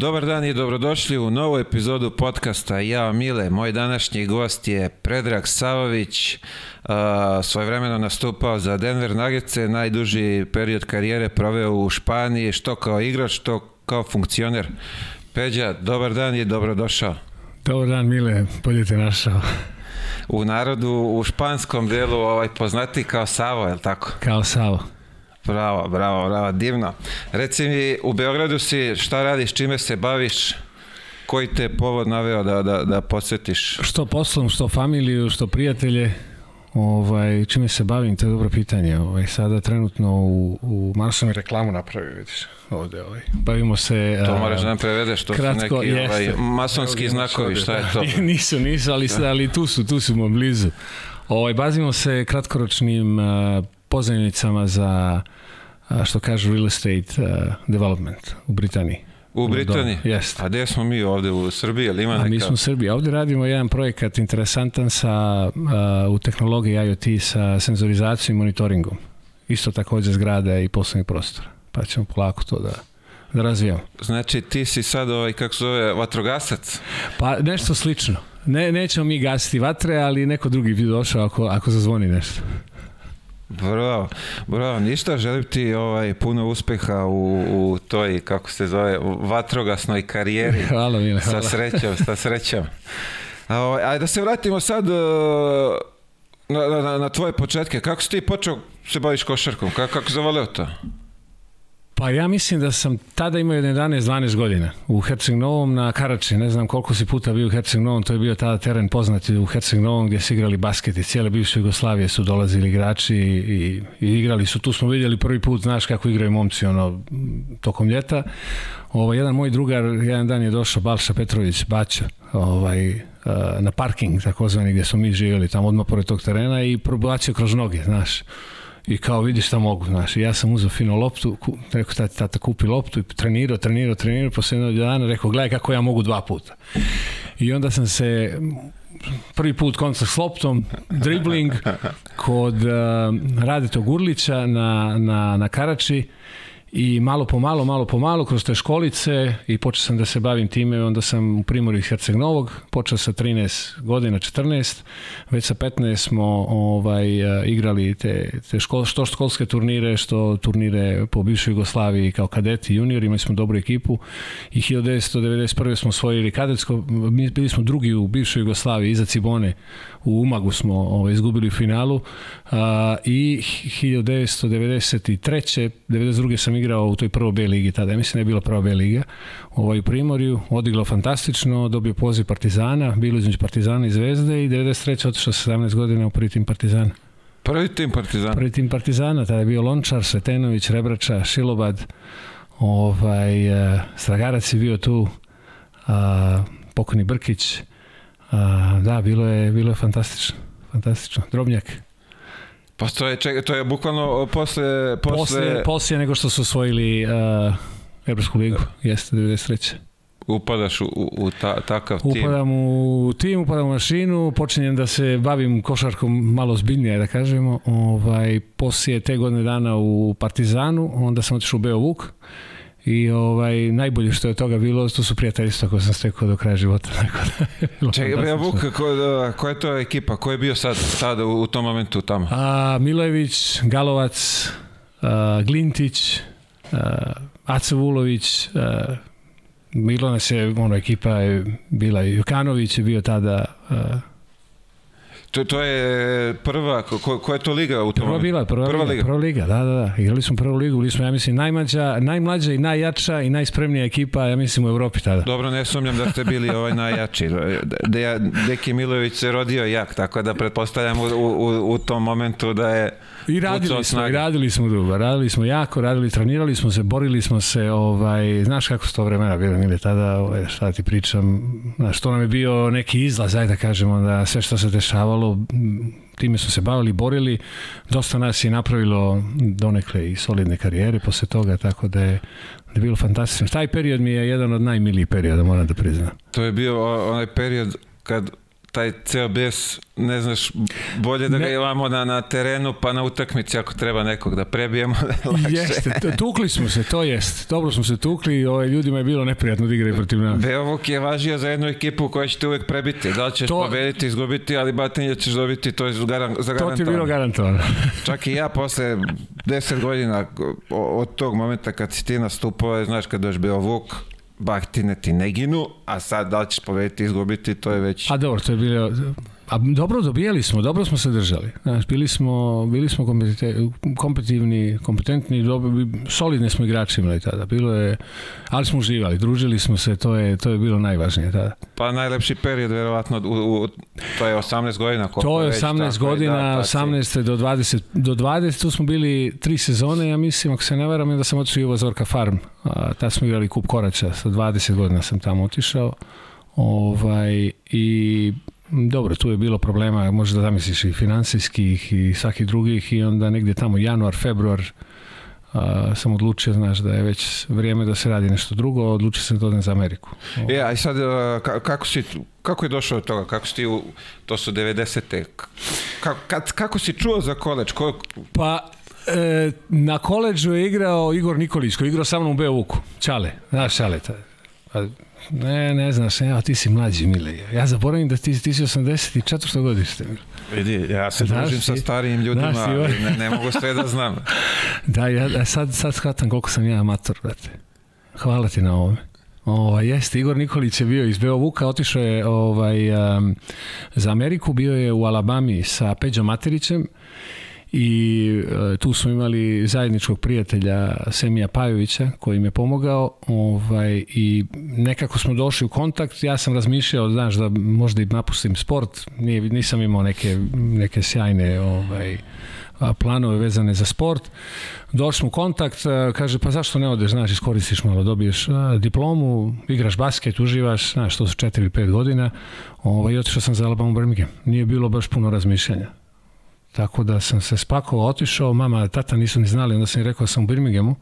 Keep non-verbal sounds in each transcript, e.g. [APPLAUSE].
Dobar dan i dobrodošli u novu epizodu podcasta Ja Mile. Moj današnji gost je Predrag Savović, uh, svojevremeno nastupao za Denver Nuggets, najduži period karijere proveo u Španiji, što kao igrač, što kao funkcioner. Peđa, dobar dan i dobrodošao. Dobar dan Mile, bolje te našao. U narodu, u španskom delu ovaj, poznati kao Savo, je li tako? Kao Savo. Bravo, bravo, bravo, divno. Reci mi, u Beogradu si, šta radiš, čime se baviš? Koji te je povod naveo da, da, da posjetiš? Što poslom, što familiju, što prijatelje, ovaj, čime se bavim, to je dobro pitanje. Ovaj, sada trenutno u, u Marsom reklamu napravio, vidiš, ovde. Ovaj. Bavimo se... To moraš da nam prevedeš, to kratko, su neki jeste. ovaj, masonski Evo, imaš znakovi, ovde, šta je da. to? [LAUGHS] nisu, nisu, ali, ali tu su, tu su mu blizu. Ovaj, bavimo se kratkoročnim uh, pozajmicama za a, što kažu real estate uh, development u Britaniji. U Britaniji? Da, jeste. A gde smo mi ovde u Srbiji, ili ima A neka? mi smo u Srbiji. Ovde radimo jedan projekat interesantan sa, uh, u tehnologiji IoT sa senzorizacijom i monitoringom. Isto takođe zgrada i poslovnih prostora. Pa ćemo polako to da, da razvijamo. Znači ti si sad ovaj, kako se zove, vatrogasac? Pa nešto slično. Ne, nećemo mi gasiti vatre, ali neko drugi bi došao ako, ako zazvoni nešto. Bravo, bravo, ništa, želim ti ovaj, puno uspeha u, u toj, kako se zove, vatrogasnoj karijeri. [LAUGHS] Hvala Mile, hvala. Sa srećom, sa srećom. Ovaj, ajde da se vratimo sad uh, na, na, na tvoje početke. Kako si ti počeo se baviš košarkom? Kako, kako zavoleo to? Pa ja mislim da sam tada imao 11-12 godina u Herceg Novom na Karači. Ne znam koliko si puta bio u Herceg Novom, to je bio tada teren poznati u Herceg Novom gdje su igrali basket i cijele bivše Jugoslavije su dolazili igrači i, i, i igrali su. Tu smo vidjeli prvi put, znaš kako igraju momci ono, tokom ljeta. Ovo, jedan moj drugar, jedan dan je došao Balša Petrović, Baća, ovaj, uh, na parking takozvani gdje smo mi živjeli tamo odmah pored tog terena i probacio kroz noge, znaš i kao vidi šta mogu, znaš. Ja sam uzeo fino loptu, ku, rekao tata, tata kupi loptu i trenirao, trenirao, trenirao, posle jednog dana rekao gledaj kako ja mogu dva puta. I onda sam se prvi put kontakt s loptom, dribling kod uh, Radeta Gurlića na, na, na Karači i malo po malo, malo po malo kroz te školice i počeo sam da se bavim time, onda sam u Primorju Herceg Novog, počeo sa 13 godina, 14, već sa 15 smo ovaj, uh, igrali te, te škol, što školske turnire, što turnire po bivšoj Jugoslaviji kao kadeti, juniori, imali smo dobru ekipu i 1991. smo osvojili kadetsko, mi bili smo drugi u bivšoj Jugoslaviji, iza Cibone, u Umagu smo ovaj, izgubili u finalu a, i 1993. 92. sam igrao u toj prvoj B ligi tada, ja mislim da je bila prva B liga ovaj, u Primorju, odigrao fantastično, dobio poziv Partizana, bilo između Partizana i Zvezde i 93. otišao sa 17 godina u prvi tim Partizana. Prvi tim Partizan. Prvi tim Partizana, tada je bio Lončar, Svetenović, Rebrača, Šilobad, ovaj, uh, Stragarac je bio tu, uh, pokojni Brkić, uh, da, bilo je, bilo je fantastično, fantastično. Drobnjak. Pa to je, čekaj, to je bukvalno posle... Posle, Poslije, poslije nego što su osvojili uh, Evropsku ligu, jeste 93. upadaš u, u, ta, takav tim. Upadam u tim, upadam u mašinu, počinjem da se bavim košarkom malo zbiljnije, da kažemo. Ovaj, poslije te godine dana u Partizanu, onda sam otišao u Beovuk i ovaj, najbolje što je od toga bilo, to su prijateljstva koje sam stekao do kraja života. [LAUGHS] Tako da, bilo Čekaj, ja fantastično. Vuk, ko, da, koja je to ekipa? Ko je bio sad tada u, u tom momentu tamo? A, Milojević, Galovac, a, Glintić, a, Aca Vulović, a, bilo nas je, ono, ekipa je bila, Jukanović je bio tada, a, To, to je prva, ko, ko, koja je to liga u tom Prva bila, prva, prva liga, liga. prva liga, da, da, da. Igrali smo prvu ligu, bili smo, ja mislim, najmlađa, najmlađa i najjača i najspremnija ekipa, ja mislim, u Evropi tada. Dobro, ne sumnjam da ste bili ovaj najjači. De, ja, Deki Milović se rodio jak, tako da pretpostavljam u, u, u tom momentu da je I radili smo, i radili smo dugo, radili smo jako, radili, trenirali smo se, borili smo se, ovaj, znaš kako su to vremena bile, Mile, tada, ovaj, šta ti pričam, znaš, to nam je bio neki izlaz, ajde da kažemo, da sve što se dešavalo, m, time su se bavili, borili, dosta nas je napravilo donekle i solidne karijere posle toga, tako da je, da je bilo fantastično. Taj period mi je jedan od najmilijih perioda, moram da priznam. To je bio onaj period kad taj ceo bes, ne znaš, bolje da ga Ne. imamo na, na terenu, pa na utakmici ako treba nekog da prebijemo, [LAUGHS] lakše. Jeste, tukli smo se, to jest. Dobro smo se tukli i ovaj, ljudima je bilo neprijatno da igraju protiv nas. Beovuk je važio za jednu ekipu koja će te uvek prebiti. Da li ćeš To- pobediti, izgubiti, ali batinje ćeš dobiti, to je garan, To ti je zagarantovano. bilo garantovano. [LAUGHS] Čak i ja posle 10 godina od tog momenta kad si ti nastupao, znaš kad doš Beovuk, bahtine ti ne ginu, a sad da li ćeš pobediti, izgubiti, to je već... A dobro, to je bilo... A dobro dobijali smo, dobro smo se držali. Znaš, bili smo, bili smo kompetitivni, kompetentni, dobro, solidni smo igrači imali tada. Bilo je, ali smo uživali, družili smo se, to je, to je bilo najvažnije tada. Pa najlepši period, verovatno, u, u, to je 18 godina. To je već, 18 tako je, godina, da, tad si- 18 do 20, do 20, tu smo bili tri sezone, ja mislim, ako se ne varam, onda sam otišao u Zorka Farm. A, tad smo igrali kup Korača, sa 20 godina sam tamo otišao. Ovaj, I dobro, tu je bilo problema, možda zamisliš i finansijskih i svakih drugih i onda negdje tamo januar, februar a, sam odlučio, znaš, da je već vrijeme da se radi nešto drugo, odlučio sam da odem za Ameriku. E, a i sad, ka- kako si, kako je došao do toga? Kako si ti, u, to su 90. Kako, kad, kako si čuo za koleđ? Ko, Pa, e, na koleđu je igrao Igor Nikolić, koji je igrao sa mnom u Beovuku. Čale, znaš Čale. ta- Pa, ne, ne znaš, evo, ti si mlađi, Mile. Ja zaboravim da ti, ti si 84. godište. Vidi, ja se Znaš družim sa ti- starijim ljudima, ti ovaj- ali ne, ne mogu sve da znam. [LAUGHS] Da, ja ja sad, sad shvatam koliko sam ja amator, brate. Hvala ti na ovome. Ovaj jeste Igor Nikolić je bio iz Beovuka, otišao je ovaj um, za Ameriku, bio je u Alabami sa Peđom Materićem i e, tu smo imali zajedničkog prijatelja Semija Pajovića koji mi je pomogao ovaj, i nekako smo došli u kontakt. Ja sam razmišljao znaš da možda i napustim sport. Nije, nisam imao neke, neke sjajne ovaj, planove vezane za sport. Došli smo u kontakt a, kaže pa zašto ne odeš? Znaš iskoristiš malo dobiješ diplomu igraš basket uživaš znaš to su 4 ili 5 godina. Ovaj, i otišao sam za Alabama Birmingham. Nije bilo baš puno razmišljanja tako da sam se spakovao, otišao, mama, tata nisu ni znali, onda sam im rekao da sam u Birminghamu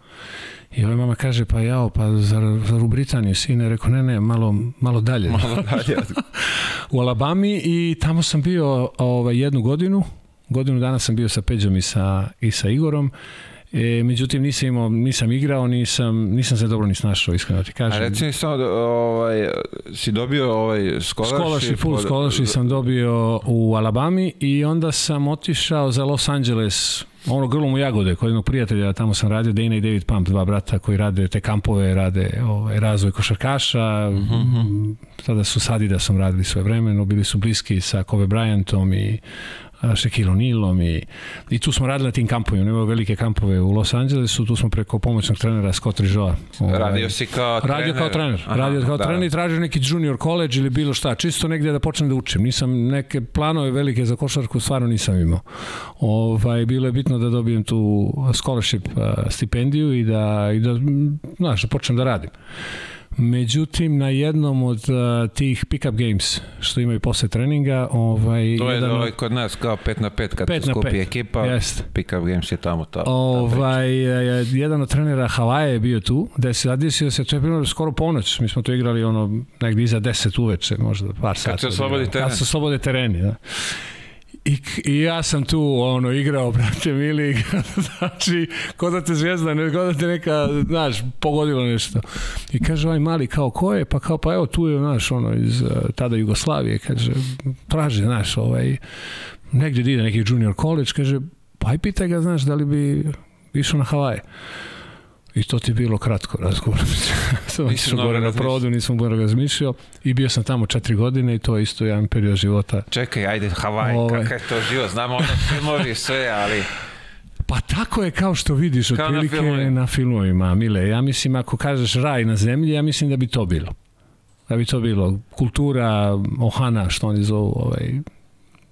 i ovaj mama kaže, pa jao, pa zar, zar u Britaniju sine? Rekao, ne, ne, malo, malo dalje. Malo dalje. [LAUGHS] u Alabami i tamo sam bio ovaj, jednu godinu, godinu dana sam bio sa Peđom i sa, i sa Igorom, e, međutim nisam, imao, nisam igrao, nisam, nisam se dobro ni snašao, iskreno ti A kažem. reci mi samo, da, ovaj, si dobio ovaj scholarship? Scholarship, full scholarship sam dobio u Alabami i onda sam otišao za Los Angeles, ono grlom u jagode, kod jednog prijatelja, tamo sam radio, Dana i David Pump, dva brata koji rade te kampove, rade ovaj, razvoj košarkaša, tada su sad da sam radili svoje vremeno, bili su bliski sa Kobe Bryantom i a, Shaquille O'Nealom i, i tu smo radili na tim kampovima, imamo velike kampove u Los Angelesu, tu smo preko pomoćnog trenera Scott Rizzoa. ovaj, Radio si kao trener? Radio kao trener. Aha, radio kao da. trener i tražio neki junior college ili bilo šta. Čisto negdje da počnem da učim. Nisam neke planove velike za košarku, stvarno nisam imao. Ovaj, bilo je bitno da dobijem tu scholarship a, stipendiju i da, i da, znaš, da počnem da radim. Međutim, na jednom od a, tih pick-up games što imaju posle treninga, ovaj, To je jedan ovaj kod nas kao 5 na 5 kad Pet se skupi pet. ekipa. Jeste. Pick-up games je tamo ta. ta Ovaj, e, jedan od trenera Havaje je bio tu, gde se zadesio se, to je bilo skoro ponoć, mi smo to igrali ono negdje iza 10 uveče, možda par sata. se oslobodi teren. Kad se oslobode tereni, da. I, I ja sam tu ono igrao, [LAUGHS] brate mili, [LAUGHS] znači, ko da te zvijezda, ne, ko da te neka, znaš, pogodilo nešto. I kaže ovaj mali, kao ko je? Pa kao, pa evo tu je, znaš, ono, iz uh, tada Jugoslavije, kaže, traži, znaš, ovaj, negdje ide neki junior college, kaže, pa aj pitaj ga, znaš, da li bi išao na Havaje. I to ti je bilo kratko razgovor. Sam Nisi otišao mnogo gore na produ, nisam mnogo razmišljao i bio sam tamo četiri godine i to je isto jedan period života. Čekaj, ajde, Havaj, Ovaj. kakav je to život. Znamo ono filmovi sve, ali... Pa tako je kao što vidiš Kao na otprilike filmovima. na filmovima, Mile. Ja mislim ako kažeš raj na zemlji, ja mislim da bi to bilo. Da bi to bilo. Kultura, ohana, što oni zovu, ovaj,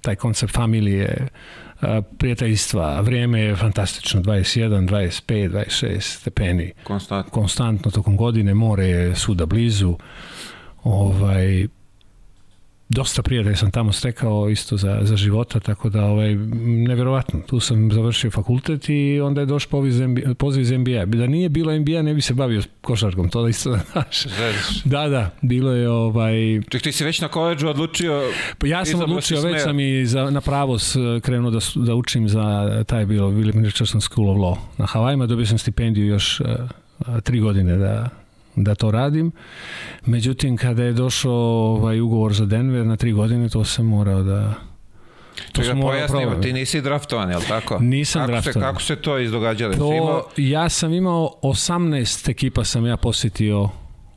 taj koncept familije, a, prijateljstva, vrijeme je fantastično, 21, 25, 26 stepeni, Konstantno. konstantno tokom godine, more je svuda blizu, ovaj, dosta prijatelja sam tamo stekao isto za, za života, tako da ovaj, neverovatno, tu sam završio fakultet i onda je došao poziv iz poziv iz NBA. Da nije bilo NBA ne bi se bavio košarkom, to da isto da znaš. Da, da, bilo je ovaj... Ček, ti si već na koleđu odlučio... Pa ja sam odlučio, već sam i za, na pravo krenuo da, da učim za taj bilo William Richardson School of Law. Na Havajima dobio sam stipendiju još uh, tri godine da da to radim. Međutim, kada je došao ovaj ugovor za Denver na tri godine, to sam morao da To Čega pojasnimo, ti nisi draftovan, je li tako? Nisam kako draftovan. Se, kako se to izdogađalo? To, imao... Ja sam imao 18 ekipa sam ja posjetio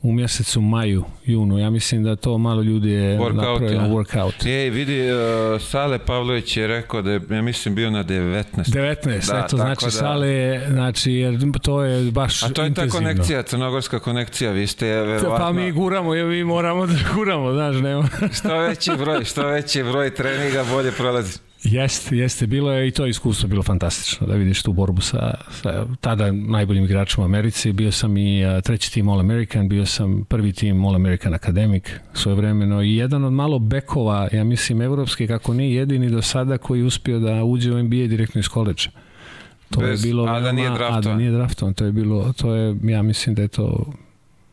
u mjesecu maju, junu. Ja mislim da to malo ljudi je workout, napravio ja. workout. Je, vidi, uh, Sale Pavlović je rekao da je, ja mislim, bio na 19. 19, da, eto, znači da... Sale je, znači, jer to je baš A to je intenzivno. ta konekcija, crnogorska konekcija, vi ste verovatno... Pa mi guramo, je, mi moramo da guramo, znaš, nema. što veći broj, što veći broj treninga, bolje prolazi. Jeste, jeste, bilo je i to iskustvo bilo fantastično da vidiš tu borbu sa, sa tada najboljim igračom u Americi. Bio sam i a, treći tim All American, bio sam prvi tim All American Academic svoje vremeno i jedan od malo bekova, ja mislim, evropski, kako nije jedini do sada koji je uspio da uđe u NBA direktno iz koleđa. To Bez, je bilo a da nije draftovan. A da nije draftovan, to je bilo, to je, ja mislim da je to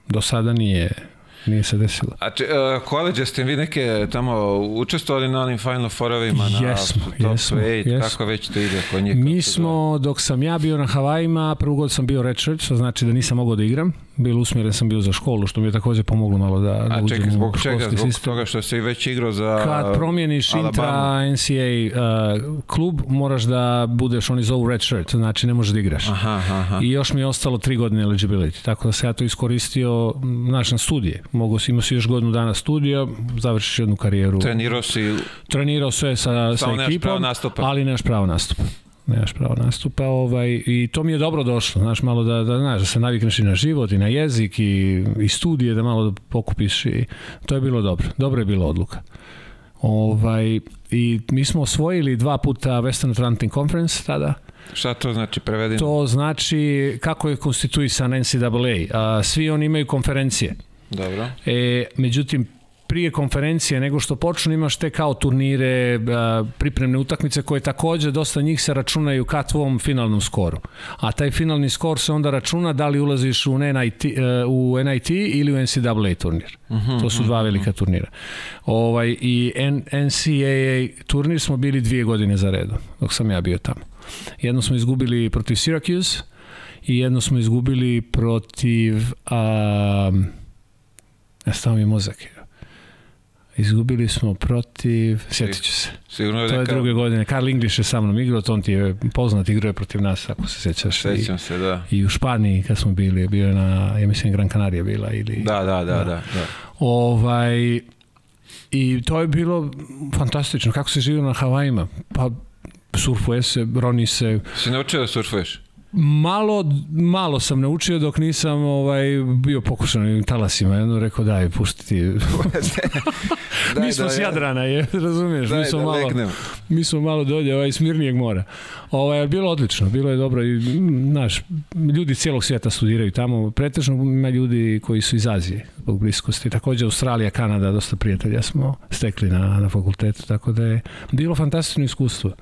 do sada nije Nije se desilo. A če, uh, koleđe ste vi neke tamo učestvovali na onim Final Fourovima na jesmo, top jesmo, 8, jesmo. kako već to ide kod njih? Mi smo, dok sam ja bio na Havajima, prvu god sam bio redshirt, što znači da nisam mogao da igram. Bilo usmjeren sam bio za školu, što mi je takođe pomoglo malo da, da A čekaj, zbog čega? Zbog sistem. toga što si već igrao za Kad promijeniš intra NCAA uh, klub, moraš da budeš, oni zovu redshirt, znači ne možeš da igraš. Aha, aha. I još mi je ostalo tri godine eligibility, tako da se ja to iskoristio naš na studije. Mogu si, imao si još godinu dana studija, završiš jednu karijeru. Trenirao si... Trenirao sve sa, sa ekipom, ali nemaš pravo nastupa nemaš pravo nastupa ovaj, i to mi je dobro došlo, znaš, malo da, da, znaš, da se navikneš i na život i na jezik i, i studije, da malo da pokupiš i to je bilo dobro, dobro je bila odluka. Ovaj, I mi smo osvojili dva puta Western Atlantic Conference tada. Šta to znači prevedeno? To znači kako je konstituisan NCAA. A, svi oni imaju konferencije. Dobro. E, međutim, prije konferencije nego što počnu imaš te kao turnire, pripremne utakmice koje takođe dosta njih se računaju ka tvom finalnom skoru. A taj finalni skor se onda računa da li ulaziš u NIT, e, u NIT ili u NCAA turnir. Uh mhm, -huh, to su dva mhm, velika mhm. turnira. Ovaj, I NCAA turnir smo bili dvije godine za redom, dok sam ja bio tamo. Jedno smo izgubili protiv Syracuse i jedno smo izgubili protiv... Um, stavim mi mozak. Izgubili smo protiv, sjetit ću se. Sigurno to je druge godine. Karl English je sa mnom igrao, to on ti je poznat, igrao je protiv nas, ako se sjećaš. Sećam se, da. I u Španiji kad smo bili, bio je na, ja mislim, Gran Canaria bila. Ili, da, da, da, da. da, da. Ovaj, I to je bilo fantastično. Kako se živio na Havajima? Pa surfuje se, roni se. Si naučio da surfuješ? Malo, malo sam naučio dok nisam ovaj, bio pokušan u talasima. Jedno rekao daj, pušti ti. daj, [LAUGHS] mi smo da, s Jadrana, je, razumiješ? Daj, mi smo da malo, legnem. Mi smo malo dolje ovaj, smirnijeg mora. Ovaj, bilo odlično, bilo je dobro. I, naš, ljudi cijelog svijeta studiraju tamo. Pretežno ima ljudi koji su iz Azije, zbog bliskosti. Takođe Australija, Kanada, dosta prijatelja smo stekli na, na fakultetu, tako da je bilo fantastično iskustvo.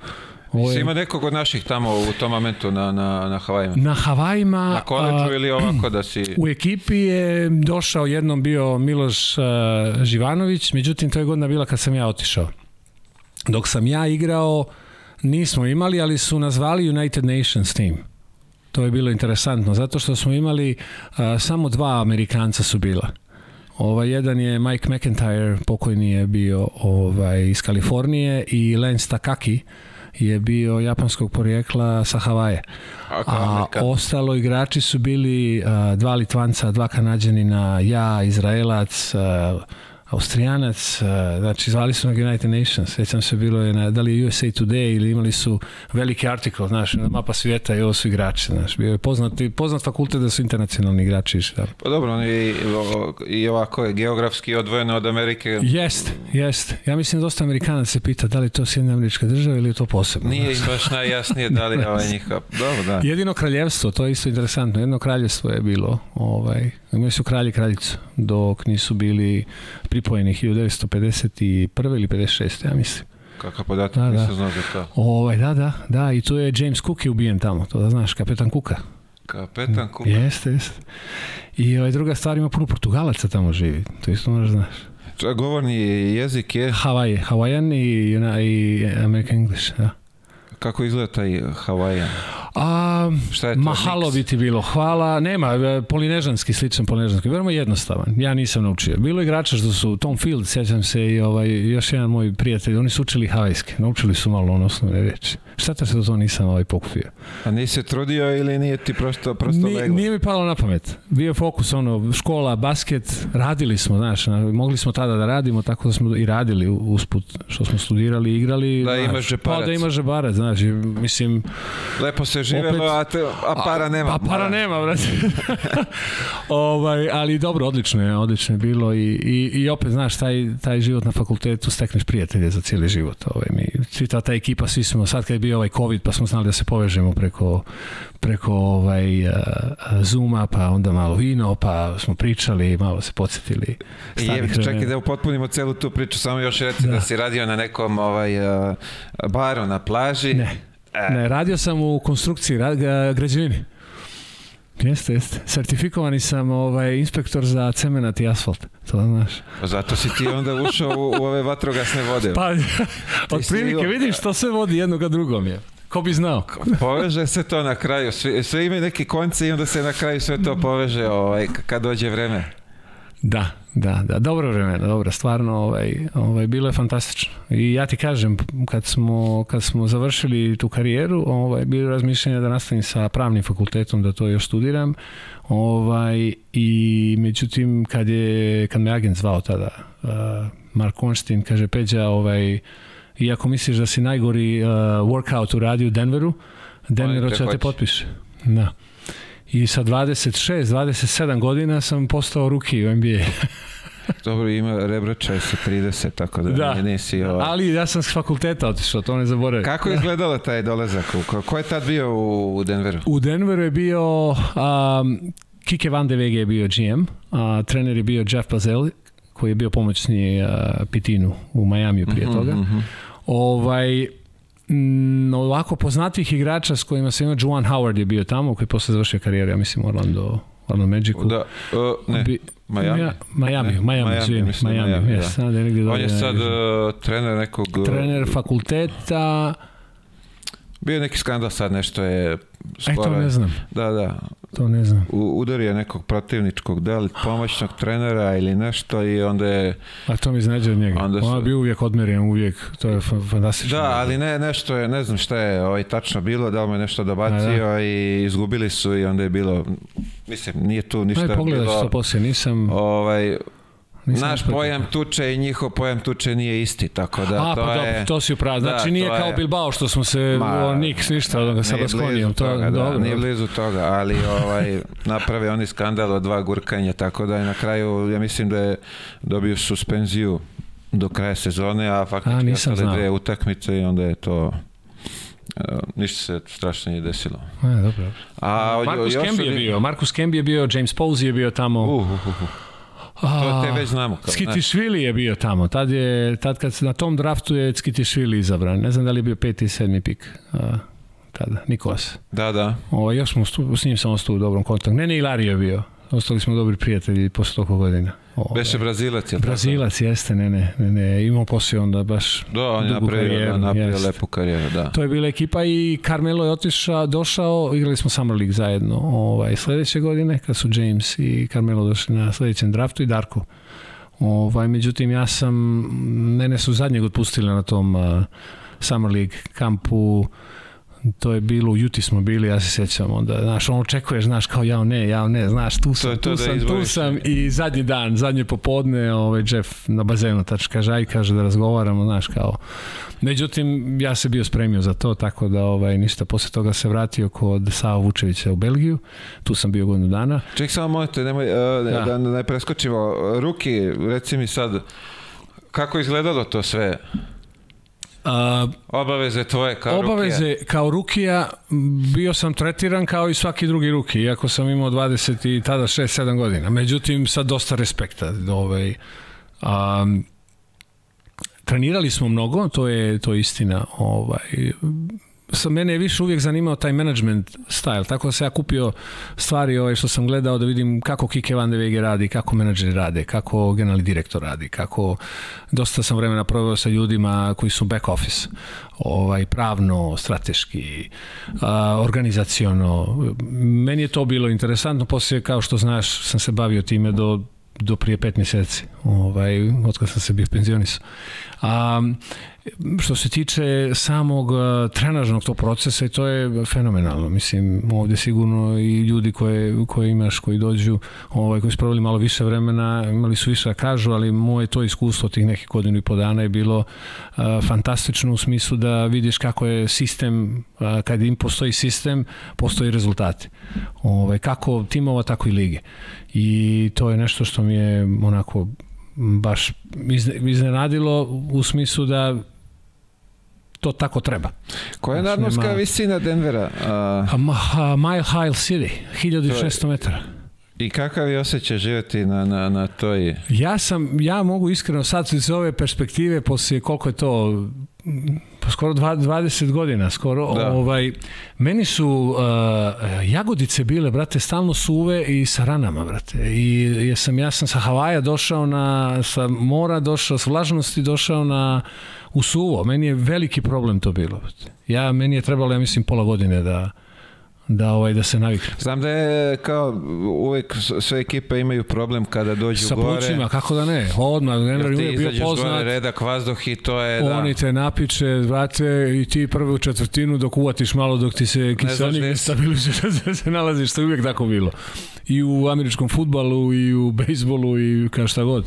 Ovo je... ima nekog od naših tamo u tom momentu na, na, na Havajima? Na Havajima... Na koleđu ili ovako da si... U ekipi je došao jednom bio Miloš uh, Živanović, međutim to je godina bila kad sam ja otišao. Dok sam ja igrao, nismo imali, ali su nazvali United Nations team. To je bilo interesantno, zato što smo imali uh, samo dva Amerikanca su bila. Ovaj jedan je Mike McIntyre, pokojni je bio ovaj iz Kalifornije i Lance Takaki, je bio japanskog porijekla sa Havaje. A ostalo igrači su bili dva Litvanca, dva Kanadjanina, ja, Izraelac, Austrijanac, znači zvali su na United Nations, sećam se bilo je na, da li USA Today ili imali su veliki artikl, znaš, na mapa svijeta i ovo su igrači, znaš, bio je poznat, poznat fakultet da su internacionalni igrači išli da. Pa dobro, i, i ovako je geografski odvojeno od Amerike. Jest, jest. Ja mislim da dosta Amerikanac se pita da li to Sjedina američka država ili je to posebno. Nije im baš najjasnije da li [LAUGHS] ovaj njihov. Dobro, da. Jedino kraljevstvo, to je isto interesantno, jedno kraljevstvo je bilo, ovaj, imali su kralj i kraljicu, dok nisu bili pri pripojenih 1951. ili 56. ja mislim. Kakav podatak, Da, da. nisam znao za to. Ovaj, da, da, da, i tu je James Cook je ubijen tamo, to da znaš, kapetan Kuka. Kapetan Cook. Jeste, jeste. I ovaj, druga stvar, ima puno Portugalaca tamo živi, to isto možeš znaš. To Govorni jezik je, Havaje, Hawaiian i, i American English, da. kako izgleda taj Hawaiian? A, Šta je to? mahalo bi ti bilo, hvala, nema, e, polinežanski, sličan polinežanski, veoma jednostavan, ja nisam naučio. Bilo je igrača što su, Tom Field, sjećam se i ovaj, još jedan moj prijatelj, oni su učili havajske, naučili su malo ono osnovne reči. Šta što to nisam ovaj pokupio? A nisi se trudio ili nije ti prosto, prosto Ni, leglo? nije mi palo na pamet. Bio fokus ono, škola, basket, radili smo, znaš, na- mogli smo tada da radimo, tako da smo i radili usput što smo studirali, igrali. Da znaš, imaš džeparac. Pa da imaš džeparac, znaš, mislim, Lepo se živelo, Opet- a, te, a para nema. A para nema, brate. [LAUGHS] ovaj, ali dobro, odlično je, odlično je bilo i, i, i opet, znaš, taj, taj život na fakultetu stekneš prijatelje za cijeli život. Ovaj, mi, čita ta ekipa, svi smo, sad kad je bio ovaj COVID, pa smo znali da se povežemo preko, preko ovaj, uh, Zuma, pa onda malo vino, pa smo pričali, malo se podsjetili I je, čekaj da upotpunimo celu tu priču, samo još reci da, Da. si radio na nekom ovaj, uh, baru na plaži. Ne. E, Ne, radio sam u konstrukciji, ra, ga- građevini. Jeste, jeste. Sertifikovani sam ovaj, inspektor za cemenat i asfalt. To da znaš. Zato si ti onda ušao u, u ove vatrogasne vode. Pa, [LAUGHS] otprilike vidiš što sve vodi jedno ka drugom je. Ko bi znao? Poveže se to na kraju, sve, sve imaju neki konce i onda se na kraju sve to poveže ovaj, kad dođe vreme. Da, da, da, dobro vremena, dobro, stvarno, ovaj, ovaj, bilo je fantastično. I ja ti kažem, kad smo, kad smo završili tu karijeru, ovaj, bilo je razmišljanje da nastavim sa pravnim fakultetom, da to još studiram, ovaj, i međutim, kad, je, kad me agent zvao tada, uh, Mark Konštin, kaže, Peđa, ovaj, iako misliš da si najgori uh, workout uradio u Denveru, Denver hoće da te potpiše. Da. I sa 26, 27 godina sam postao ruki u NBA. [LAUGHS] Dobro, ima rebračaj sa 30, tako da, Da. nisi... Ovaj. Ali ja sam s fakulteta otišao, to ne zaboravim. Kako je izgledalo taj dolazak? Ko, je tad bio u, Denveru? U Denveru je bio um, Kike Van de Vege je bio GM, a trener je bio Jeff Bazel, koji je bio pomoćni uh, Pitinu u Majamiju prije toga. Mhm. Ovaj, m, ovako poznatih igrača s kojima sam imao, Juwan Howard je bio tamo, koji je posle završio karijeru, ja mislim, Orlando, Orlando Magicu. Da, uh, ne, Bi- Miami. Ja, Miami, Ne, Miami, Miami, izvini, mislim da Miami, Miami, jes, da. sad je negdje On dolje je sad najviše. uh, trener nekog... trener fakulteta, Bio je neki skandal sad, nešto je e skoro. to ne znam, Da, da. to ne znam. U, udario je nekog protivničkog, da li pomoćnog trenera ili nešto i onda je... A to mi izneđe od njega. Onda On je su- bio uvijek odmeren, uvijek, to je fa- fantastično. Da, ali ne, nešto je, ne znam šta je ovaj, tačno bilo, da li mu je nešto dobacio A, i izgubili su i onda je bilo, mislim, nije tu ništa Aj, pogledaš bilo... to poslije, nisam... Ovaj, nisam naš ispratio. pojam tuče i njihov pojam tuče nije isti, tako da A, to pa je... to si upravo. Znači Da, nije kao je- Bilbao što smo se, Ma, o, niks, ništa od onoga sa Nije Baskonijom. blizu To, toga, da, dobro. nije blizu toga, ali ovaj, [LAUGHS] naprave oni skandal od dva gurkanja, tako da je na kraju, ja mislim da je dobio suspenziju do kraja sezone, a faktički ostale dve utakmice i onda je to e, ništa se strašno nije desilo. A, dobro. A Markus još Kemby je bio, Markus Kemby je bio, James Posey je bio tamo. Uh, uh, uh, uh. To te već znamo. Kao? Skitišvili je bio tamo. Tad, je, tad kad se na tom draftu je Skitišvili izabran. Ne znam da li je bio peti i sedmi pik. A, tada, Nikos. Da, da. Ovo, još smo stu, s njim sam ostao u dobrom kontaktu. Ne, ne, Ilario je bio. Ostali smo dobri prijatelji posle toliko godina. Ovo, Beše Brazilac, je? Brazilac jeste, ne, ne, ne, ne. Imao poslije onda baš Da, on je dugu napravio, karijeru, da, napravio lepu karijeru, da. To je bila ekipa i Carmelo je otišao, došao, igrali smo Summer League zajedno ovaj, sledeće godine, kad su James i Carmelo došli na sledećem draftu i Darko. Ovaj, međutim, ja sam, mene su zadnjeg otpustili na tom uh, Summer League kampu, to je bilo, u Juti smo bili, ja se sjećam onda, znaš, on očekuješ, znaš, kao ja ne, ja ne, znaš, tu sam, je to tu da sam, tu izbaviš. sam i zadnji dan, zadnje popodne, ovaj, Jeff na bazenu, tač kaže, aj, kaže da razgovaramo, znaš, kao, Međutim, ja se bio spremio za to, tako da ovaj, ništa. Posle toga se vratio kod Sava Vučevića u Belgiju. Tu sam bio godinu dana. Ček, samo molite, nemoj, uh, da. Da. da ne preskočimo. Ruki, reci mi sad, kako je izgledalo to sve? A, Obaveze tvoje kao obaveze kao rukija bio sam tretiran kao i svaki drugi ruki, iako sam imao 20 i tada 6-7 godina. Međutim, sa dosta respekta. Ovaj, Um, trenirali smo mnogo, to je to je istina. Ovaj sa mene je više uvijek zanimao taj management style, tako da se ja kupio stvari ovaj, što sam gledao da vidim kako Kike Van de Wege radi, kako menadžeri rade, kako generalni direktor radi, kako dosta sam vremena proveo sa ljudima koji su back office, ovaj, pravno, strateški, organizaciono. Meni je to bilo interesantno, poslije kao što znaš sam se bavio time do do prije pet mjeseci, ovaj, od kada sam se bio penzionisao. A, što se tiče samog trenažnog tog procesa i to je fenomenalno. Mislim, ovde sigurno i ljudi koje, koje imaš, koji dođu, ovaj, koji su proveli malo više vremena, imali su više da kažu, ali moje to iskustvo tih nekih godinu i po dana je bilo a, fantastično u smislu da vidiš kako je sistem, a, kad im postoji sistem, postoji rezultati. Ovaj, kako timova, tako i lige. I to je nešto što mi je onako baš iznenadilo u smislu da to tako treba. Koja je znači, nadmorska nema... visina Denvera? Uh... A, Mile High City, 1600 metara. I kakav je osjećaj živjeti na, na, na toj... Ja sam, ja mogu iskreno sad iz ove perspektive, poslije koliko je to pa skoro 20 godina, skoro, da. ovaj, meni su uh, jagodice bile, brate, stalno suve i sa ranama, brate. I jesam, ja sam sa Havaja došao na, sa mora došao, sa vlažnosti došao na, u suvo. Meni je veliki problem to bilo. Ja, meni je trebalo, ja mislim, pola godine da, da ovaj da se navikne. Znam da je kao uvek sve ekipe imaju problem kada dođu Sa gore. Sa plućima, kako da ne? Odmah, Denver je bio poznat. Gore, redak vazduh i to je da. Oni te napiče, vrate, i ti prvu četvrtinu dok uvatiš malo dok ti se kiselnik ne stabilizuje [LAUGHS] da se nalaziš, to je uvijek tako bilo. I u američkom futbalu, i u bejsbolu, i kao šta god.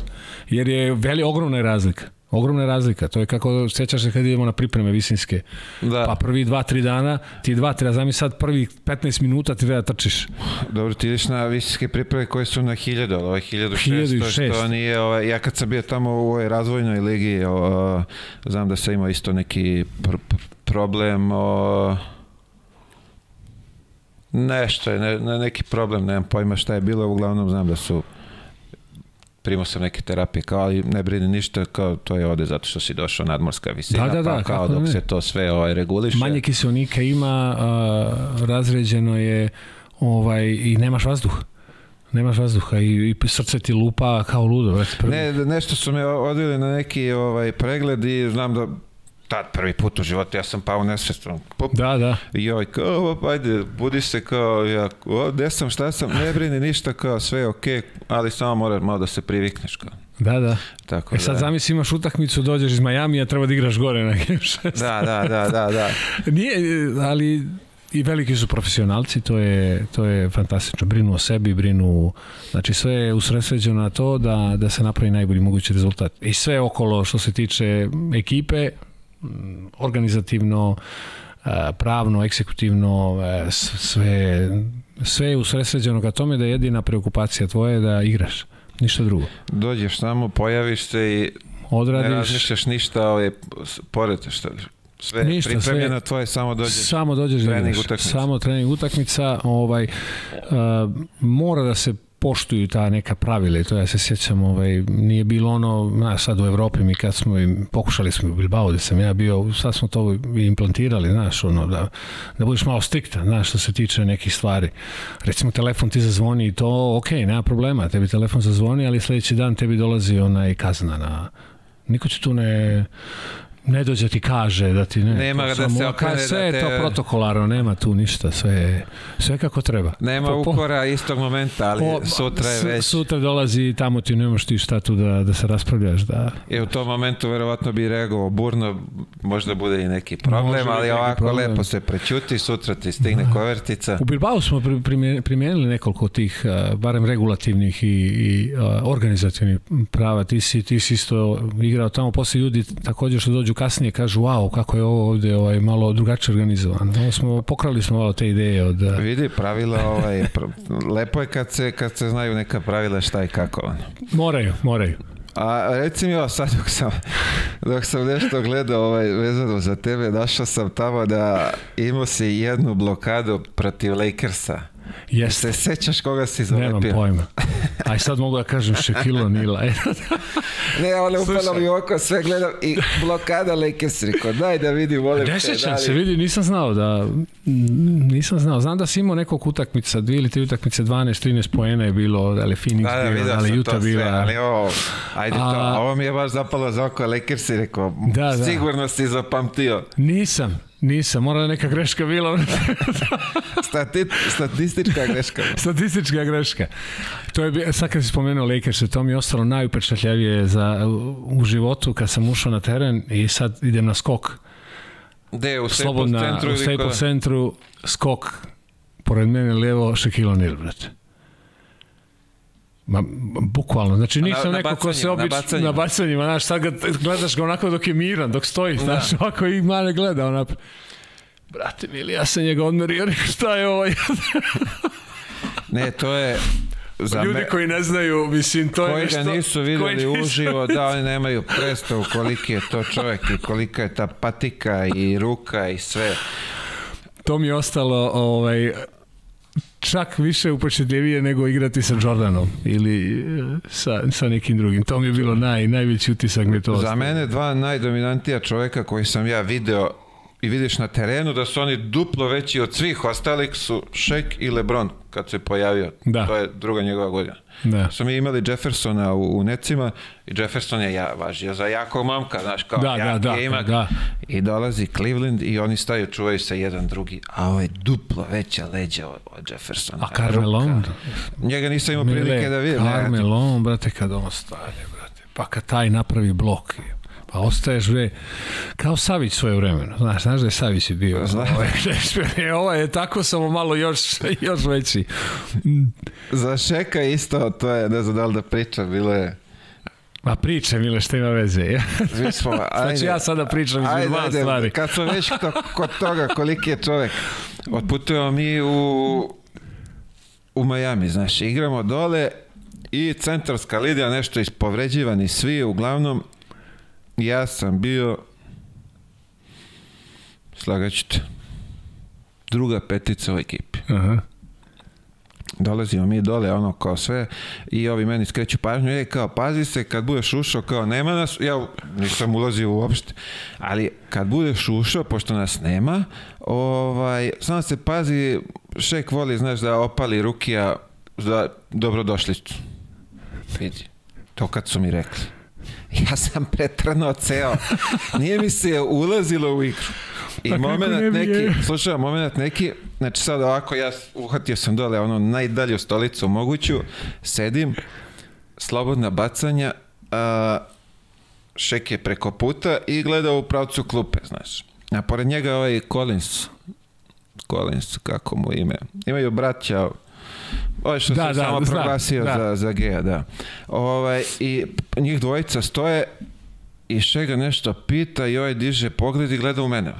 Jer je veli ogromna razlika. Ogromna razlika. To je kako sećaš se kad idemo na pripreme visinske. Da. Pa prvi dva, tri dana, ti dva, tri, znam sad prvi 15 minuta ti treba da trčiš. Dobro, ti ideš na visinske pripreme koje su na 1000, ali ovo je 1600, što nije, ovaj, ja kad sam bio tamo u ovoj razvojnoj ligi, o, znam da sam imao isto neki pr problem o, nešto je, ne, ne, neki problem, nemam pojma šta je bilo, uglavnom znam da su primao sam neke terapije, kao, ali ne brini ništa, kao, to je ode zato što si došao nadmorska visina, da, da, da, pa kao dok ne. se to sve ovaj, reguliše. Manje kiselnika ima, a, razređeno je ovaj, i nemaš vazduh nemaš vazduha i, i srce ti lupa kao ludo. Ne, nešto su me odvili na neki ovaj pregled i znam da tad prvi put u životu ja sam pao nesvestan. Da, da. I joj, kao, ajde, budi se kao, ja, o, gde sam, šta sam, ne brini ništa, kao, sve je okej, okay, ali samo moraš malo da se privikneš, kao. Da, da. Tako e sad da. zamisli imaš utakmicu, dođeš iz Majamija, treba da igraš gore na Game 6. Da, da, da, da, da. [LAUGHS] Nije, ali i veliki su profesionalci, to je, to je fantastično. Brinu o sebi, brinu, znači sve je usresređeno na to da, da se napravi najbolji mogući rezultat. I sve okolo što se tiče ekipe, organizativno, e, pravno, eksekutivno, e, sve, sve je usresređeno ka tome da je jedina preokupacija tvoja da igraš, ništa drugo. Dođeš samo, pojaviš se i Odradiš, ne razmišljaš ništa, ali pored što sve Ništa, pripremljeno sve, tvoje, samo dođeš, samo dođeš trening utakmica. Samo trening utakmica, ovaj, uh, mora da se poštuju ta neka pravila i to ja se sjećam, ovaj, nije bilo ono, na, sad u Evropi mi kad smo im, pokušali smo u Bilbao gde sam ja bio, sad smo to implantirali, znaš, ono, da, da budeš malo striktan, znaš, što se tiče nekih stvari. Recimo, telefon ti zazvoni i to, ok, nema problema, tebi telefon zazvoni, ali sledeći dan tebi dolazi onaj kazna na, niko će tu ne ne dođe ti kaže da ti ne. Nema da se okrene sve da te... je to protokolarno, nema tu ništa, sve sve kako treba. Nema po, ukora istog momenta, ali po, sutra je već. Sutra dolazi i tamo ti nemaš ti šta tu da, da se raspravljaš. Da. I u tom momentu verovatno bi reagovao burno, možda bude i neki problem, ali ovako problem. lepo se prećuti, sutra ti stigne da. kovertica. U Bilbao smo primijenili nekoliko tih, barem regulativnih i, i organizativnih prava. Ti si, ti si isto igrao tamo, posle ljudi takođe što dođu kasnije kažu wow, kako je ovo ovde ovaj, malo drugačije organizovano. Ovo smo, pokrali smo malo te ideje od... Vidi, pravila, ovaj, lepo je kad se, kad se znaju neka pravila šta i kako. Moraju, moraju. A reci mi ovo sad dok sam, dok sam nešto gledao ovaj, vezano za tebe, našao sam tamo da imao si jednu blokadu protiv Lakersa. Jeste. Se sećaš koga si zalepio? Nemam pojma. Aj sad mogu da kažem Shaquille O'Neal. [LAUGHS] ne, ono upalo mi oko, sve gledam i blokada Lakers, rekao, daj da vidim, volim te. Ne sećam da se, li- vidi, nisam znao da, nisam znao. Znam da si imao nekog utakmica, dvije ili tri utakmice, 12-13 poena je bilo, da li Phoenix Da, da, bila, vidio da li sam Utah to sve, bila. ali ovo, ajde to, A- ovo mi je baš zapalo za oko Lakers i rekao, Da, da. sigurno si zapamtio. Nisam, nisam, mora da neka greška bila. [LAUGHS] Stati, statistička greška. Statistička greška. To je, sad kad si spomenuo Lakers, to mi je ostalo najupečatljavije za, u, životu kad sam ušao na teren i sad idem na skok. Gde, u Staples centru u Staples centru, skok, pored mene levo, Shaquille O'Neal, brate. Ma, bukvalno, znači na- nisam na neko ko se bacanjima, na obično bacanjima. na bacanjima, znaš, sad ga, gledaš ga onako dok je miran, dok stoji, znaš, ovako i mane gleda, onako. Brate mili, ja sam njega odmerio, [LAUGHS] šta je ovo? Ne, to je... Za Ljudi me, koji ne znaju, mislim, to je koji nešto... ga nisu koji videli nisu- uživo, da oni nemaju predstavu koliki je to čovjek i kolika je ta patika i ruka i sve. To mi je ostalo, ovaj, čak više upečetljivije nego igrati sa Jordanom ili e, sa, sa nekim drugim. To mi je bilo naj, najveći utisak mi to Za mene dva najdominantija čovjeka koji sam ja video i vidiš na terenu da su oni duplo veći od svih ostalih su Shaq i LeBron kad se pojavio. Da. To je druga njegova godina. Da. Smo mi imali Jeffersona u, u necima i Jefferson je ja, važio za jakog mamka, znaš, kao Da, jak da, da, da. I dolazi Cleveland i oni staju, čuvaju se jedan drugi, a ovo je duplo veća leđa od, od Jeffersona. A Carmelon? Ruka. Njega nisam imao prilike da vidim. ne, Carmelon, brate, kad on stane, brate. Pa kad taj napravi blok, pa ostaješ, bre, kao Savić svoje vremeno. Znaš, znaš da je Savić je bio. Znam. Ovaj, [LAUGHS] Šekspir, ovaj je tako samo malo još, još veći. Za Šeka isto, to je, ne znam da li da pričam, bilo je... Ma priče, Mile, šta ima veze? [LAUGHS] Mi smo, ajde, Znači ja sada pričam ajde, dva stvari. Kad smo već to, kod toga koliki je čovjek, otputujemo mi u, u Miami, znaš, igramo dole i centarska lidija, nešto ispovređivani svi, uglavnom, ja sam bio, slagaću te, druga petica u ekipi. Aha. Dolazimo mi dole, ono kao sve, i ovi meni skreću pažnju, ej, kao, pazi se, kad budeš ušao, kao, nema nas, ja nisam ulazio uopšte, ali kad budeš ušao, pošto nas nema, ovaj, samo se pazi, šek voli, znaš, da opali rukija za dobrodošlicu. Vidi, to kad su mi rekli. Ja sam pretrnuo ceo. Nije mi se ulazilo u igru. I Pa moment ne neki, slušaj, moment neki, znači sad ovako ja uhvatio sam dole ono najdalju stolicu moguću, sedim, slobodna bacanja, a, šek je preko puta i gleda u pravcu klupe, znaš. A pored njega ovaj Collins, Collins, kako mu ime, imaju braća, Ovaj što Da, se da, samo znam, proglasio da. za, za geja, da. Ovaj, I njih dvojica stoje i Šega nešto pita i ovaj diže pogled i gleda u mene.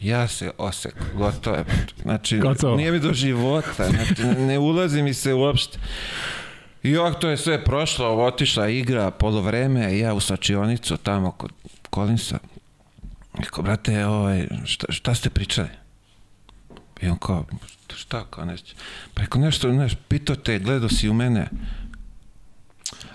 Ja se osek, gotovo je. Znači, Gotovo. nije mi do života, znači, ne ulazi mi se uopšte. I ovak to je sve prošlo, otišla igra, polovreme, ja u sačionicu tamo kod Kolinsa. Rekao, brate, ovaj, šta, šta ste pričali? I on kao, šta kao nešto? Pa rekao, nešto, nešto, pitao te, gledao si u mene.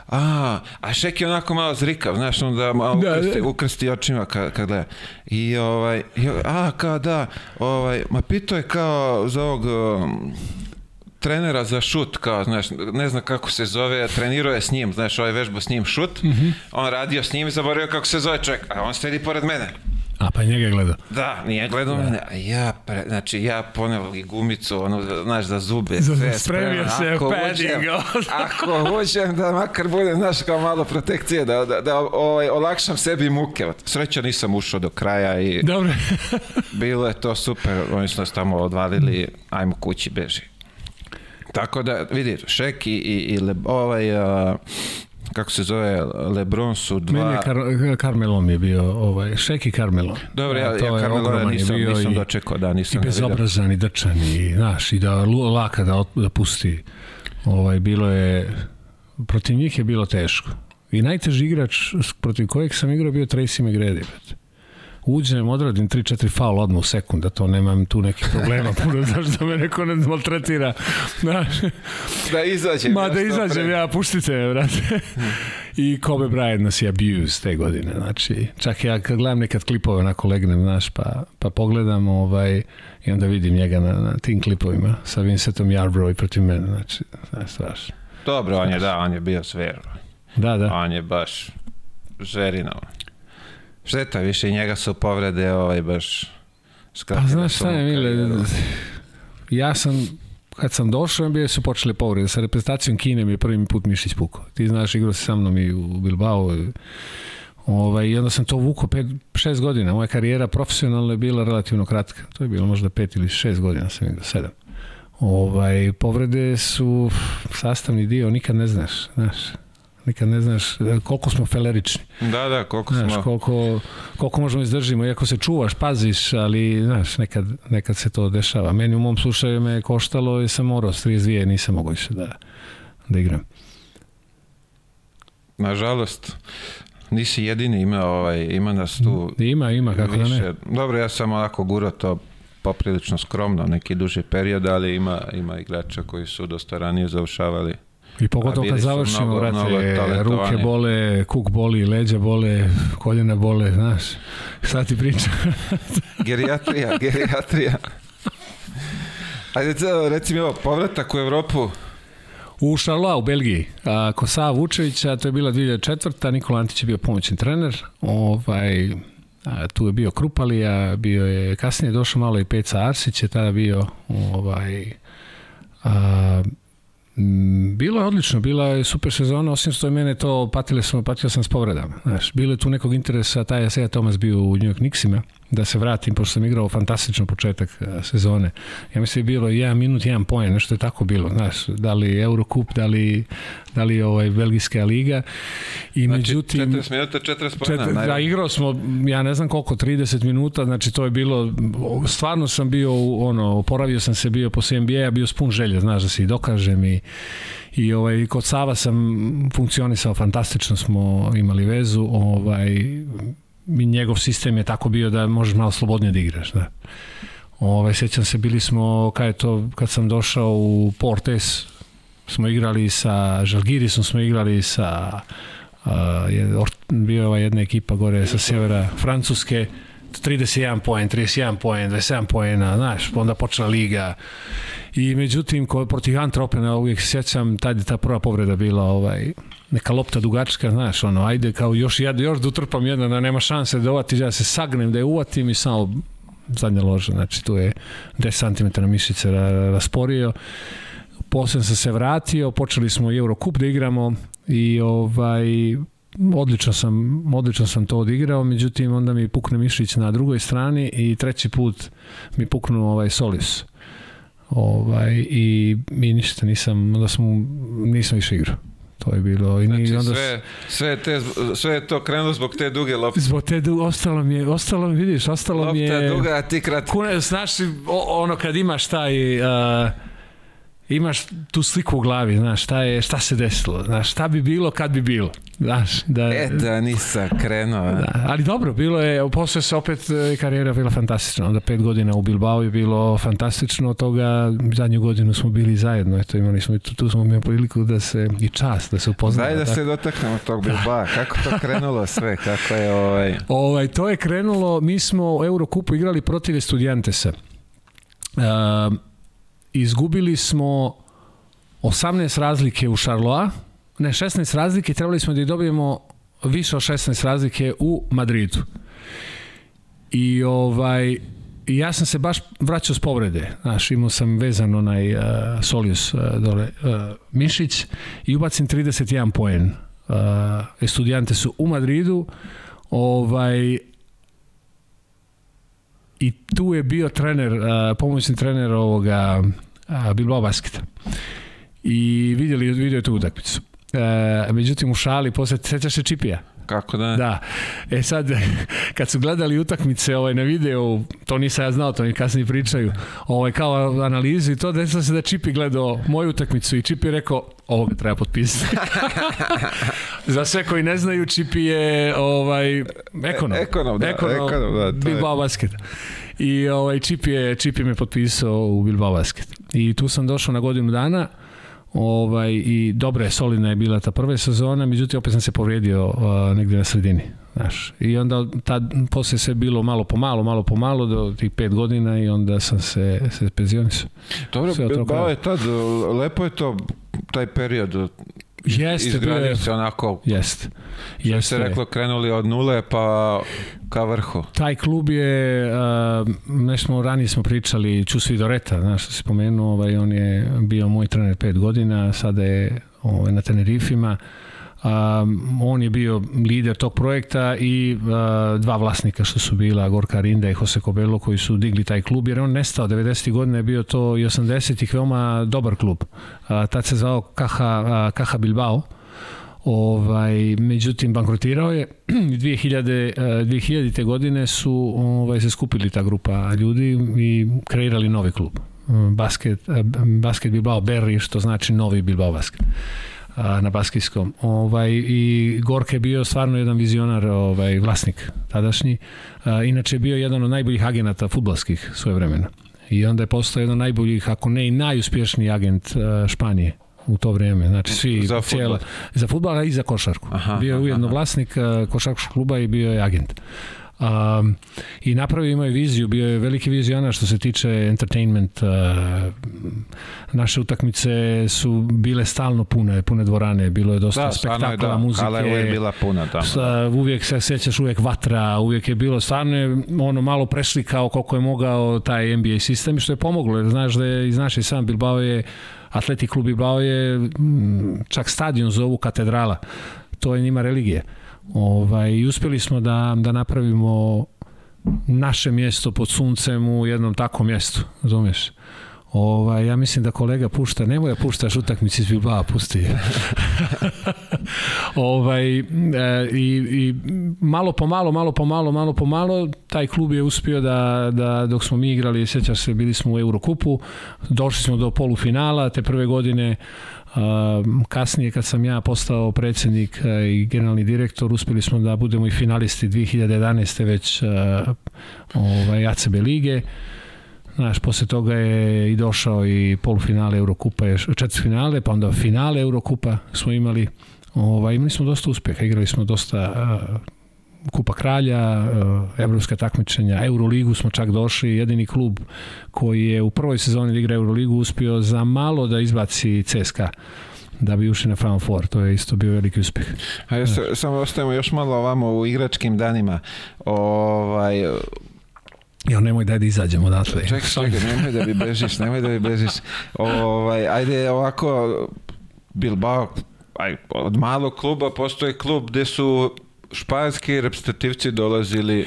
A, a Šek je onako malo zrikav, znaš, onda malo Da, da. ukrsti, ukrsti očima kad, kad gleda. I ovaj, i, a, kao da, ovaj, ma pitao je kao za ovog um, trenera za šut, kao, znaš, ne zna kako se zove, trenirao je s njim, znaš, ovaj vežbu s njim šut, on radio s njim i zaboravio kako se zove čovjek, a on sedi pored mene. A pa njega gleda. Da, nije gledao mene, a ja, pre, znači ja poneo i gumicu, ono, znaš, za zube, Za- sve spremio se, Ako padding, uđem- [LAUGHS] Ako uđem da makar bude, znaš, kao malo protekcije, da, da, da ovaj, olakšam sebi muke. Sreća nisam ušao do kraja i Dobro. [LAUGHS] bilo je to super, oni su nas tamo odvalili, ajmo kući, beži. Tako da, vidi, Šek i, i, i Le, ovaj, a, kako se zove, Lebron su dva... Meni je Kar, Carmelo mi je bio, ovaj, Šeki Carmelo. Dobro, ja, ja ogroman je nisam, bio nisam i- dočekao, da, I nisam vidio. bezobrazan i drčan i, znaš, i da laka da, da pusti. Ovaj, bilo je, protiv njih je bilo teško. I najteži igrač protiv kojeg sam igrao bio Tracy McGrady, brate. Uđem, odradim 3-4 faul odmah u sekund, da to nemam tu nekih problema, [LAUGHS] puno znaš da me neko ne maltretira. Znaš, Da izađem. ma ja da izađem pre. ja, puštite me, brate. I Kobe Bryant nas je abuse te godine, znači, čak ja kad gledam nekad klipove, onako legnem, znaš, pa, pa pogledam, ovaj, i onda vidim njega na, na tim klipovima sa Vincentom Yarbrough i protiv mene, znači, znaš, strašno. Dobro, on je, da, on je bio zver. Da, da. On je baš žerinao. Šteta, više njega su povrede ovaj baš Pa skratile znaš su šta je, Mile, ja sam, kad sam došao, NBA su počeli povrede. Sa reprezentacijom Kine mi je prvi put mišić pukao. Ti znaš, igrao si sa mnom i u Bilbao. i- Ovaj, I onda sam to vukao pet, šest godina. Moja karijera profesionalna je bila relativno kratka. To je bilo možda pet ili šest godina sam igrao, sedam. Ovaj, povrede su sastavni dio, nikad ne znaš, znaš. Nikad ne znaš e, koliko smo felerični. Da, da, koliko Znaš, smo... koliko, koliko možemo izdržimo, iako se čuvaš, paziš, ali, znaš, nekad, nekad se to dešava. Meni u mom slučaju me je koštalo i sam morao s 32, nisam mogao više da, da igram. Nažalost, nisi jedini imao ovaj, ima nas tu Ima, ima, kako da ne. više. Dobro, ja sam onako gurao to poprilično skromno, neki duži period, ali ima, ima igrača koji su dosta ranije završavali. I pogotovo kad završimo, mnogo, brate, mnogo ruke bole, kuk boli, leđa bole, koljena bole, znaš, šta ti pričam? [LAUGHS] Gerijatrija, gerijatrija. Ajde, reci mi ovo, povratak u Evropu, U Šarloa u Belgiji, a, kod Sava Vučevića, to je bila 2004. Nikola Antić je bio pomoćni trener, ovaj, a, tu je bio Krupalija, bio je, kasnije došao malo i Peca Arsić, je tada bio, ovaj, a, bilo je odlično, bila je super sezona, osim što je mene to, patile smo, patio sam s povredama, znaš, bilo je tu nekog interesa, taj je Seja Tomas bio u New York Knicksima, da se vratim, pošto sam igrao fantastično početak a, sezone. Ja mislim da je bilo jedan minut, jedan poen, nešto je tako bilo, znaš, da li Eurocup, da li, da li ovaj Belgijska liga. I znači međutim... 40 minuta, 40 pojena. Četiri, da, igrao smo, ja ne znam koliko, 30 minuta, znači to je bilo, stvarno sam bio, ono, oporavio sam se, bio posle NBA-a, bio spun želje, znaš, da se i dokažem i, i ovaj, kod Sava sam funkcionisao, fantastično smo imali vezu, ovaj, njegov sistem je tako bio da možeš malo slobodnije da igraš, da. Ovaj, sećam se, bili smo, kad, je to, kad sam došao u Portes, smo igrali sa Žalgirisom, smo igrali sa uh, je, bio je ova jedna ekipa gore sa severa Francuske, 31 poen, 31 poen, 27 poena, znaš, onda počela liga. I međutim, ko, protiv Antropena uvijek sjećam, tad je ta prva povreda bila ovaj, neka lopta dugačka, znaš, ono, ajde kao još, jed, još da utrpam jedna, da nema šanse da uvati, ja se sagnem, da je uvatim i samo zadnja loža, znači tu je 10 cm mišice ra- rasporio. Posle sam se vratio, počeli smo Eurocup da igramo i ovaj odlično sam, odlično sam to odigrao, međutim onda mi pukne mišić na drugoj strani i treći put mi puknu ovaj Solis. Ovaj, i, i ništa nisam, onda sam, nisam više igrao. To je bilo. I Znači, onda, sve, sve, te, sve je to krenulo zbog te duge lopte. Zbog te, du- ostalo mi je, ostalo mi, vidiš, ostalo mi Lopta je... duga, a ti krat... Kune, znaš, ono kad imaš taj... Uh, imaš tu sliku u glavi, znaš, šta, je, šta se desilo, znaš, šta bi bilo kad bi bilo, znaš, da... E da nisam krenuo. Da, ali dobro, bilo je, posle se opet e, karijera bila fantastična, onda pet godina u Bilbao je bilo fantastično, od toga zadnju godinu smo bili zajedno, eto imali smo, tu, tu smo imali priliku da se, i čast, da se upoznamo. Daj da tako. se dotaknemo tog Bilbao. Kako to krenulo sve? Kako je ovaj... Ovaj, to je krenulo, mi smo u Eurokupu igrali protiv Studijantesa. Uh, izgubili smo 18 razlike u Charloa, ne 16 razlike, trebali smo da dobijemo više od 16 razlike u Madridu. I ovaj ja sam se baš vraćao s povrede. Znaš, imao sam vezan onaj uh, Solius uh, dole uh, mišić i ubacim 31 poen. Uh, studijante su u Madridu. Ovaj i tu je bio trener, uh, pomoćni trener ovoga Bilbao basketa. I vidjeli, vidio je tu utakmicu. E, međutim u šali posle sećaš se Čipija kako da ne? Da. E sad, [LAUGHS] kad su gledali utakmice ovaj, na videu, to nisam ja znao, to mi kasnije pričaju, ovaj, kao analizu i to, desilo se da Čipi gledao moju utakmicu i Čipi je rekao, ovoga treba potpisati. [LAUGHS] Za sve koji ne znaju, Čipi je ovaj, ekonom. Ekonom, da, ekonom, da. To Bilbao je... basket. I ovaj, Čipi, je, Čipi me potpisao u Bilbao basket. I tu sam došao na godinu dana, Ovaj, I dobra je, solidna je bila ta prva sezona, međutim opet sam se povredio uh, negde na sredini. Znaš. I onda tad, posle sve bilo malo po malo, malo po malo do tih pet godina i onda sam se, se penzionisao. Dobro, Bilbao je tad, lepo je to, taj period Jeste, je, se onako jeste. Jeste. se reklo krenuli od nule pa ka vrhu. Taj klub je uh, nešto ranije smo pričali Čus Vidoreta, znaš što si pomenuo, ovaj on je bio moj trener pet godina, sada je ovaj na Tenerifima. Um, on je bio lider tog projekta i uh, dva vlasnika što su bila Gorka Rinda i Jose Cobello koji su digli taj klub jer on nestao 90. godine je bio to i 80. veoma dobar klub. Uh, tad se zvao Caja, uh, Caja Bilbao ovaj međutim bankrotirao je [CLEARS THROAT] 2000 2000 godine su ovaj se skupili ta grupa ljudi i kreirali novi klub basket basket Bilbao Berri što znači novi Bilbao basket na baskijskom. Ovaj, I Gorka je bio stvarno jedan vizionar, ovaj, vlasnik tadašnji. A, inače je bio jedan od najboljih agenata futbalskih svoje vremena. I onda je postao jedan od najboljih, ako ne i najuspješniji agent a, Španije u to vrijeme. Znači svi za futbol, cijela, za futbol i za košarku. Aha, bio je ujedno aha. vlasnik košarkaškog kluba i bio je agent. Um, I napravio imao je viziju, bio je veliki vizionar što se tiče entertainment. Uh, naše utakmice su bile stalno pune, pune dvorane, bilo je dosta da, spektakla, je, da. muzike. Kala je bila puna tamo. Da. Uvijek se sećaš, uvijek vatra, uvijek je bilo stvarno je ono malo preslikao koliko je mogao taj NBA sistem i što je pomoglo, jer znaš da je iz naše sam Bilbao je Atletik klub Bilbao je čak stadion zovu katedrala. To je njima religija. Ovaj, I uspeli smo da, da napravimo naše mjesto pod suncem u jednom takvom mjestu, razumiješ? Ovaj, ja mislim da kolega pušta, nemoj da puštaš utakmici iz Bilbao, pusti je. [LAUGHS] ovaj, e, i, I malo po malo, malo po malo, malo po malo, taj klub je uspio da, da dok smo mi igrali, sjećaš se, bili smo u Eurokupu, došli smo do polufinala, te prve godine kasnije kad sam ja postao predsednik i generalni direktor uspeli smo da budemo i finalisti 2011. već ovaj, ACB lige Znaš, posle toga je i došao i polufinale Eurokupa, četvrtfinale, pa onda finale Eurokupa smo imali. Ovaj, imali smo dosta uspeha, igrali smo dosta Kupa kralja, evropska takmičenja, Euroligu smo čak došli, jedini klub koji je u prvoj sezoni da igra Euroligu uspio za malo da izbaci CSKA da bi ušli na Final Four. To je isto bio veliki uspeh. A se, samo ostajemo još malo ovamo u igračkim danima. Ovaj, Jo, nemoj da izađemo odatle. Čekaj, čekaj, nemoj da bi bežiš, nemoj da bi bežiš. Ovaj, ajde ovako, Bilbao, aj, od malog kluba postoje klub gde su španski reprezentativci dolazili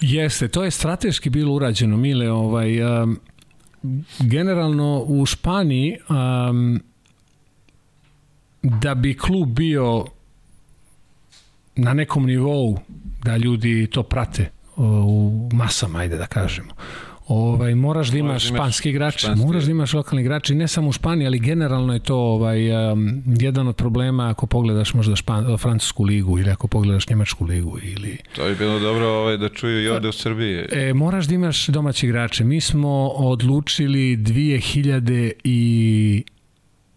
Jeste, to je strateški bilo urađeno, Mile, ovaj, um, generalno u Španiji um, da bi klub bio na nekom nivou da ljudi to prate u masama, ajde da kažemo Ovaj moraš da imaš španski igrač, moraš da imaš lokalni igrači, ne samo u Španiji, ali generalno je to ovaj um, jedan od problema ako pogledaš možda špan, francusku ligu ili ako pogledaš njemačku ligu ili To bi bilo dobro ovaj da čuju i ovde u Srbiji. E, moraš da imaš domaći igrače. Mi smo odlučili 2000 i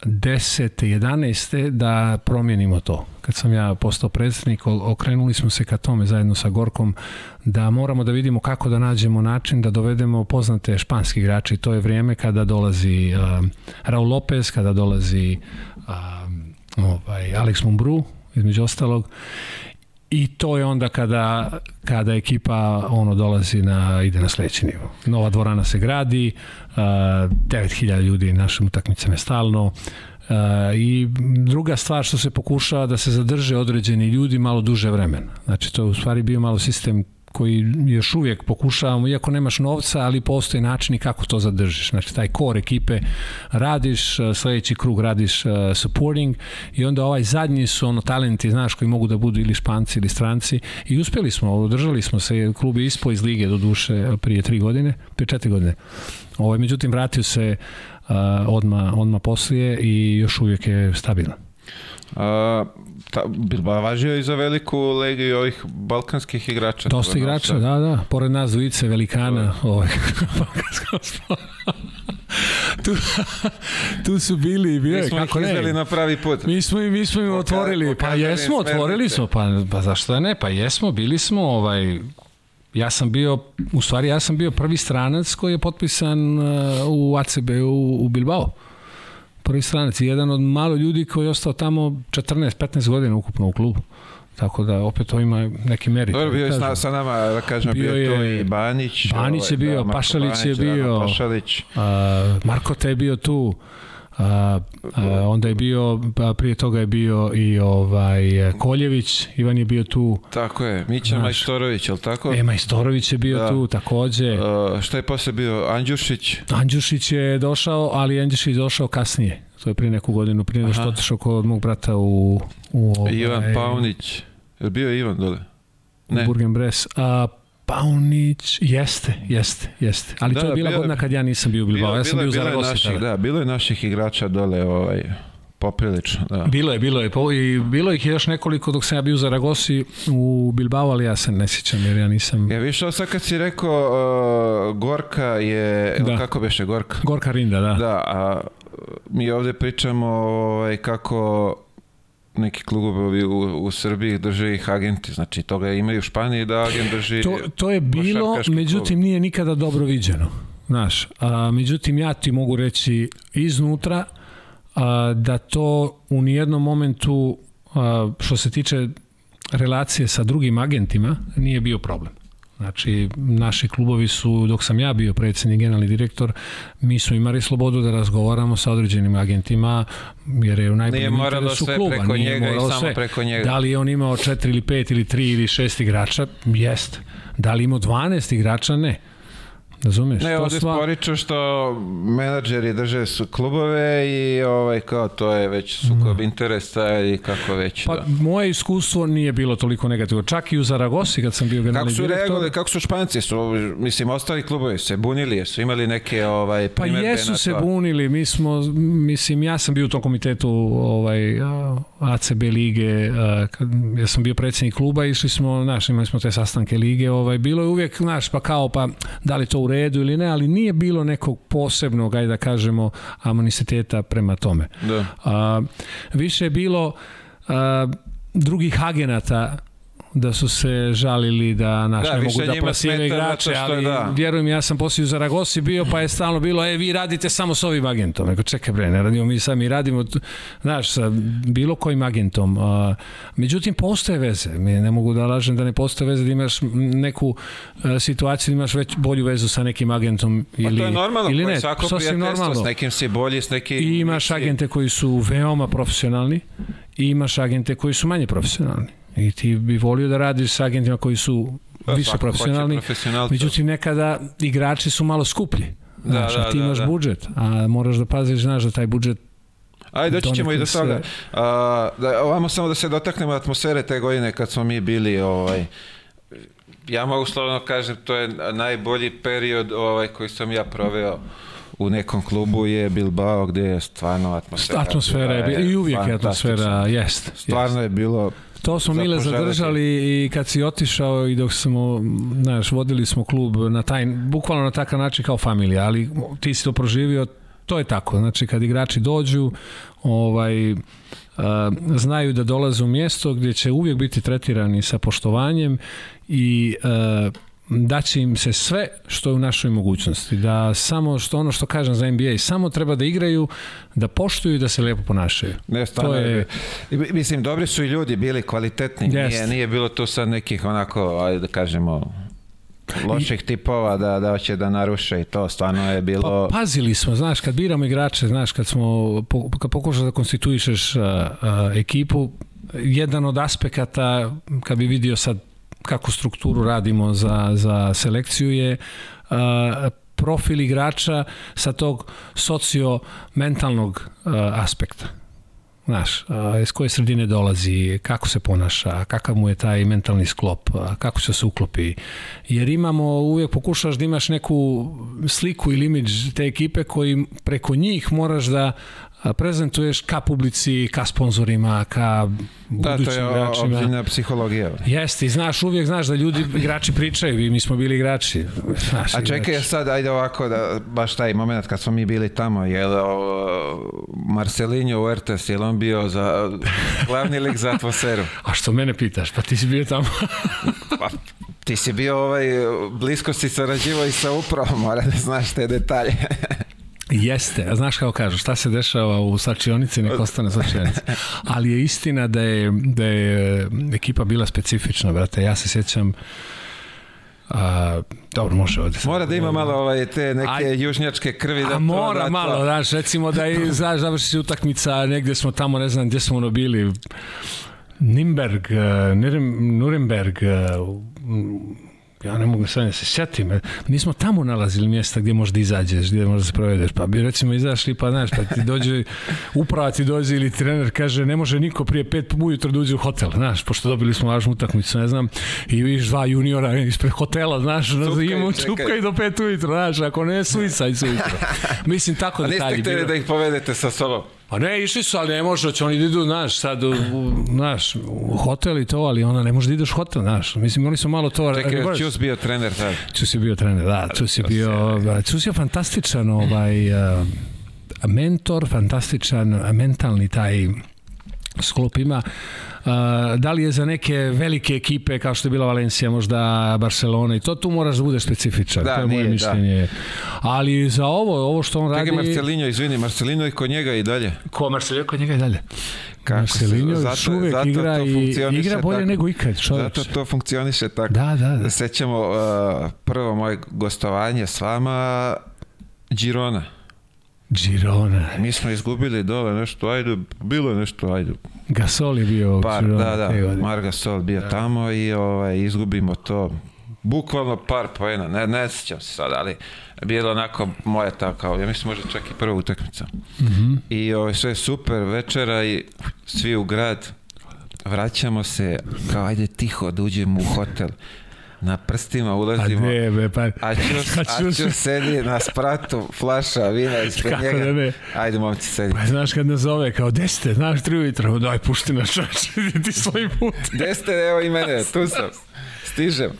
10. 11. da promijenimo to. Kad sam ja postao predsednik, okrenuli smo se ka tome zajedno sa Gorkom da moramo da vidimo kako da nađemo način da dovedemo poznate španski igrače. To je vrijeme kada dolazi uh, Raul Lopez, kada dolazi uh, ovaj, Alex Mumbru, između ostalog i to je onda kada, kada ekipa ono dolazi na, ide na sledeći nivo. Nova dvorana se gradi, uh, 9000 ljudi našim utakmicama stalno, Uh, I druga stvar što se pokušava da se zadrže određeni ljudi malo duže vremena. Znači to je u stvari bio malo sistem koji još uvijek pokušavamo, iako nemaš novca, ali postoji načini kako to zadržiš. Znači, taj core ekipe radiš, sledeći krug radiš uh, supporting i onda ovaj zadnji su ono talenti, znaš, koji mogu da budu ili španci ili stranci i uspeli smo, održali smo se, klub je ispo iz lige do duše prije tri godine, prije četiri godine. Ovaj, međutim, vratio se uh, odma, odma poslije i još uvijek je stabilan. Ta, važio i za veliku legiju ovih balkanskih igrača. Dosta igrača, da, da. Pored nas dvojice velikana. Ovaj, [LAUGHS] [LAUGHS] tu, tu su bili i bio kako izveli na pravi put. Mi smo, mi smo im otvorili, pa jesmo, otvorili smo, pa, pa zašto da ne, pa jesmo, bili smo, ovaj, ja sam bio, u stvari ja sam bio prvi stranac koji je potpisan uh, u ACB u, u Bilbao prvi stranac i jedan od malo ljudi koji je ostao tamo 14-15 godina ukupno u klubu. Tako da opet to ima neki merit. Dobro, bio je sa, sa nama, da kažem, bio, bio je to i Banić. Banić je ovaj, bio, da, Pašalić Banić, je bio, da, Pašalić. Uh, Marko Te je bio tu. A, a, onda je bio, pa prije toga je bio i ovaj Koljević, Ivan je bio tu. Tako je, Mića Majstorović, je li tako? E, Majstorović je bio da. tu takođe. A, šta je posle bio? Anđušić? Anđušić je došao, ali Anđušić je došao kasnije. To je prije neku godinu, prije nego što otišao kod mog brata u... u ovaj, Ivan Paunić. Je bio Ivan dole? Ne. U Burgen Bres. A, Paunić, jeste, jeste, jeste. Ali da, to je bila godina kad ja nisam bio u Bilbao, ja sam bio u Zaragozi tada. Da, bilo je naših igrača dole, ovaj, poprilično, da. Bilo je, bilo je. I bilo ih još nekoliko dok sam ja bio u Zaragosi u Bilbao, ali ja se ne sjećam jer ja nisam... Ja viš sad kad si rekao uh, Gorka je... Da. Kako beše Gorka? Gorka Rinda, da. Da, a mi ovde pričamo ovaj, kako neki klubovi u, u Srbiji drže ih agenti, znači toga imaju u Španiji da agent drži To, to je bilo, međutim nije nikada dobro viđeno. Znaš, a, međutim ja ti mogu reći iznutra a, da to u nijednom momentu a, što se tiče relacije sa drugim agentima nije bio problem. Znači, naši klubovi su, dok sam ja bio predsednik, generalni direktor, mi smo imali slobodu da razgovaramo sa određenim agentima, jer je u najboljem interesu kluba. Preko nije njega moralo i samo sve. preko njega. Da li je on imao 4 ili 5 ili 3 ili 6 igrača? Jest. Da li imao 12 igrača? Ne. Razumeš? Ne, ovde sva... sporiču što menadžeri drže su klubove i ovaj, kao to je već sukob mm. interesa i kako već. Pa da. moje iskustvo nije bilo toliko negativno. Čak i u Zaragosi kad sam bio generalni direktor. Kako su reagovali, kako su Španci? Su, mislim, ostali klubovi se bunili, su imali neke ovaj, Pa jesu se bunili, mi smo, mislim, ja sam bio u tom komitetu ovaj, ACB lige, ja sam bio predsednik kluba, išli smo, znaš, imali smo te sastanke lige, ovaj, bilo je uvijek, znaš, pa kao, pa da li to u redu ili ne, ali nije bilo nekog posebnog, ajde da kažemo, amonisiteta prema tome. Da. A, više je bilo a, drugih agenata da su se žalili da naš da, ne mogu da plasiraju igrače, ali da. vjerujem ja sam poslije u Zaragosi bio pa je stalno bilo e vi radite samo s ovim agentom. Nego čekaj bre, ne radimo mi sami radimo znaš sa bilo kojim agentom. A, međutim postoje veze. Mi ne mogu da lažem da ne postoje veze da imaš neku a, situaciju da imaš već bolju vezu sa nekim agentom ili pa to je normalno, ili ne. Svako sasvim normalno. S nekim si bolji, s nekim I imaš agente koji su veoma profesionalni i imaš agente koji su manje profesionalni. I ti bi volio da radiš sa agentima koji su da, više profesionalni, međutim nekada igrači su malo skuplji. Da, znaš, da, a ti da, imaš da. budžet, a moraš da paziš, znaš da taj budžet Ajde, doći ćemo i do toga. A, da, ovamo samo da se dotaknemo atmosfere te godine kad smo mi bili ovaj, ja mogu slovno kažem, to je najbolji period ovaj, koji sam ja proveo u nekom klubu je Bilbao gde je stvarno atmosfera. Atmosfera je, i uvijek je atmosfera, jest. Stvarno jest. je bilo To smo Mile zadržali i kad si otišao i dok smo, znaš, vodili smo klub na taj, bukvalno na takav način kao familija, ali ti si to proživio, to je tako. Znači, kad igrači dođu, ovaj, uh, znaju da dolaze u mjesto gdje će uvijek biti tretirani sa poštovanjem i uh, daće im se sve što je u našoj mogućnosti. Da samo što ono što kažem za NBA, samo treba da igraju, da poštuju i da se lepo ponašaju. Ne, to je... Mislim, dobri su i ljudi bili kvalitetni. Nije, nije bilo tu sad nekih onako, ajde da kažemo, loših tipova da, da hoće da naruše i to stvarno je bilo... Pa, pazili smo, znaš, kad biramo igrače, znaš, kad smo, kad pokušaš da konstituišeš uh, uh, ekipu, jedan od aspekata, kad bi vidio sad kako strukturu radimo za, za selekciju je a, profil igrača sa tog socio-mentalnog aspekta. Znaš, iz koje sredine dolazi, kako se ponaša, kakav mu je taj mentalni sklop, kako se se uklopi. Jer imamo, uvijek pokušaš da imaš neku sliku ili imidž te ekipe koji preko njih moraš da prezentuješ ka publici, ka sponzorima, ka budućim igračima. Da, to je ozbiljna psihologija. Jeste, i znaš, uvijek znaš da ljudi, igrači pričaju, i mi smo bili igrači. Znaš, A čekaj, igrači. sad, ajde ovako, da, baš taj moment kad smo mi bili tamo, je li Marcelinho Huertas, je li on bio za glavni lik za atmosferu? A što mene pitaš, pa ti si bio tamo? [LAUGHS] pa, ti si bio ovaj, blisko si sarađivao i sa upravom, mora da znaš te detalje. Jeste, a znaš kako kažu, šta se dešava u slačionici, nek ostane slačionici. Ali je istina da je, da je ekipa bila specifična, brate. Ja se sjećam, A, dobro, može ovde. Mora da ima malo ovaj, te neke Aj, južnjačke krvi. Da a mora da malo, znaš, recimo da i znaš, završi se utakmica, negde smo tamo, ne znam gde smo ono bili, Nimberg, Nuremberg, ja ne mogu sad da se sjetim, nismo tamo nalazili mjesta gdje možda izađeš, gdje možda se provedeš, pa bi recimo izašli, pa znaš, pa ti dođe, [LAUGHS] uprava ti dođe ili trener kaže ne može niko prije pet ujutro da uđe u hotel, znaš, pošto dobili smo važnu utakmicu, ne znam, i vidiš dva juniora ispred hotela, znaš, imamo čupka i do pet ujutro, znaš, ako ne, suicaj sutra. [LAUGHS] Mislim, tako detalji. A niste htjeli da ih povedete sa sobom? Pa ne, išli su, ali ne može, će oni da idu, znaš, sad, u, znaš, u hotel i to, ali ona ne može da ideš u hotel, znaš. Mislim, oni su malo to... Čekaj, Čus bio trener tad. Čus je bio trener, da, Čus je bio, Čus je fantastičan, ovaj, uh, mentor, fantastičan, mentalni taj sklop ima da li je za neke velike ekipe kao što je bila Valencija, možda Barcelona i to tu moraš da budeš specifičan. Da, to je moje nije, da. mišljenje. Da. Ali za ovo, ovo što on radi... Čekaj, Marcelinho, izvini, Marcelinho i kod njega i dalje. Ko Marcelinho kod njega i dalje? Kako Marcelinho zato, još uvek zato igra i igra bolje tako. nego ikad. Čovječ. Zato to funkcioniše tako. Da, da, da. Sećamo uh, prvo moje gostovanje s vama Girona. Girona. Mi smo izgubili dole nešto, ajde, bilo je nešto, ajde. Gasol je bio par, Girona. Da, da, Mar Gasol bio da. tamo i ovaj, izgubimo to. Bukvalno par poena, ne, ne sjećam se sad, ali bilo onako moja ta kao, ja mislim možda čak i prva utakmica. Mm -hmm. I ovaj, sve super večera i svi u grad, vraćamo se, kao ajde tiho da uđemo u hotel na prstima ulazimo. A ne, be, pa... A čus, [LAUGHS] a čus sedi na spratu, flaša vina ispred Kako njega. Da ne? Ajde, momci, sedi. Pa znaš kad nas zove, kao desete, znaš, tri ujutro, daj, pušti na čač, [LAUGHS] idi ti svoj put. [LAUGHS] desete, evo i mene, tu sam, stižem.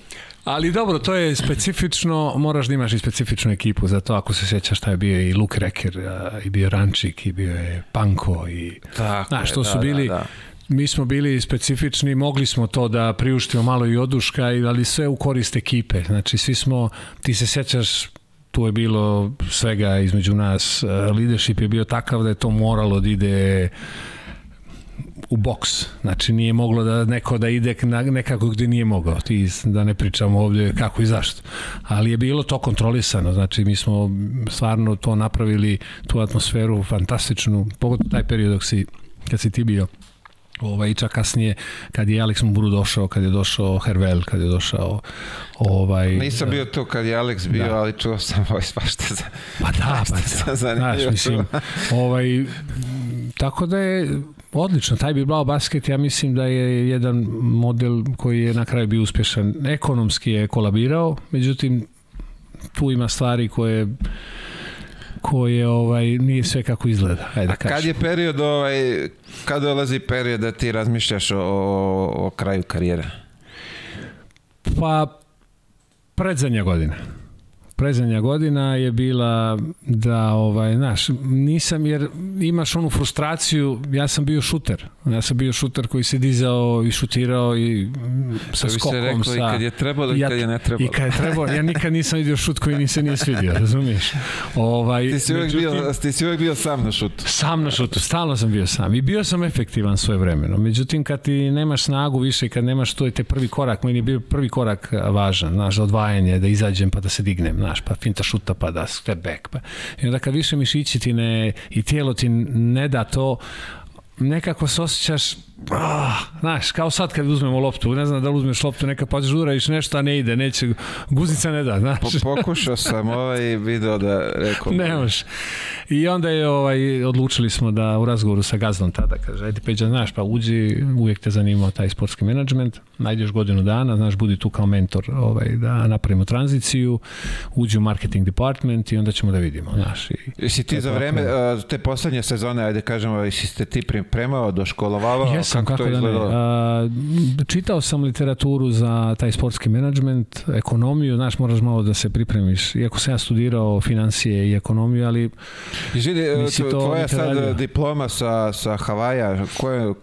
Ali dobro, to je specifično, moraš da imaš i specifičnu ekipu, zato ako se sjećaš šta je bio i Luke Reker, i bio Rančik, i bio je Panko, i... Tako znaš, to su da, bili... Da, da mi smo bili specifični, mogli smo to da priuštimo malo i oduška, ali sve u korist ekipe. Znači, svi smo, ti se sećaš, tu je bilo svega između nas, leadership je bio takav da je to moralo da ide u boks. Znači nije moglo da neko da ide na, nekako gde nije mogao. Ti da ne pričamo ovdje kako i zašto. Ali je bilo to kontrolisano. Znači mi smo stvarno to napravili, tu atmosferu fantastičnu, pogotovo taj period dok si, kad si ti bio Ovaj, čak kasnije, kad je Alex Mburu došao, kad je došao Hervel, kad je došao... Ovaj, Nisam bio tu kad je Alex bio, da. ali čuo sam ovaj svašta za... Pa da, pa da. Znaš, mislim, ovaj, tako da je odlično, taj Bilbao basket ja mislim da je jedan model koji je na kraju bio uspješan. Ekonomski je kolabirao, međutim tu ima stvari koje koje ovaj nije sve kako izgleda. Ajde, A kad je period ovaj kad dolazi period da ti razmišljaš o, o, o kraju karijere? Pa predzadnja godina predzadnja godina je bila da, ovaj, znaš, nisam, jer imaš onu frustraciju, ja sam bio šuter, ja sam bio šuter koji se dizao i šutirao i sa skokom. Se reklo, sa, I kad je trebalo i kad je ne trebalo. I kad je trebalo, ja nikad nisam vidio šut koji mi se nije svidio, razumiješ? Ovaj, ti, si uvek međutim, bio, ti si uvek bio sam na šutu. Sam na šutu, stalno sam bio sam i bio sam efektivan svoje vremeno. Međutim, kad ti nemaš snagu više, kad nemaš to je te prvi korak, meni je bio prvi korak važan, znaš, odvajanje, da izađem pa da se dignem, znaš, pa finta šuta, pa da step back. Pa. I onda kad više mišići ti ne, i tijelo ti ne da to, nekako se osjećaš ah, znaš, kao sad kad uzmemo loptu, ne znam da li uzmeš loptu, neka pa udaraš nešto, a ne ide, neće, guznica ne da, znaš. Po, pokušao sam ovaj video da rekao. Ne može. I onda je ovaj, odlučili smo da u razgovoru sa gazdom tada kaže, ajde Peđa, znaš, pa uđi, uvijek te zanimao taj sportski menadžment, najdeš godinu dana, znaš, budi tu kao mentor ovaj, da napravimo tranziciju, uđi u marketing department i onda ćemo da vidimo, znaš. I, Jesi ti za vreme te poslednje sezone, ajde kažemo, jesi ste ti pripremao, doškolovavao? Jesam, kako, kako to da ne. A, čitao sam literaturu za taj sportski menadžment, ekonomiju, znaš, moraš malo da se pripremiš. Iako sam ja studirao financije i ekonomiju, ali Izvidi, tvoja sad diploma sa, sa Havaja, koje,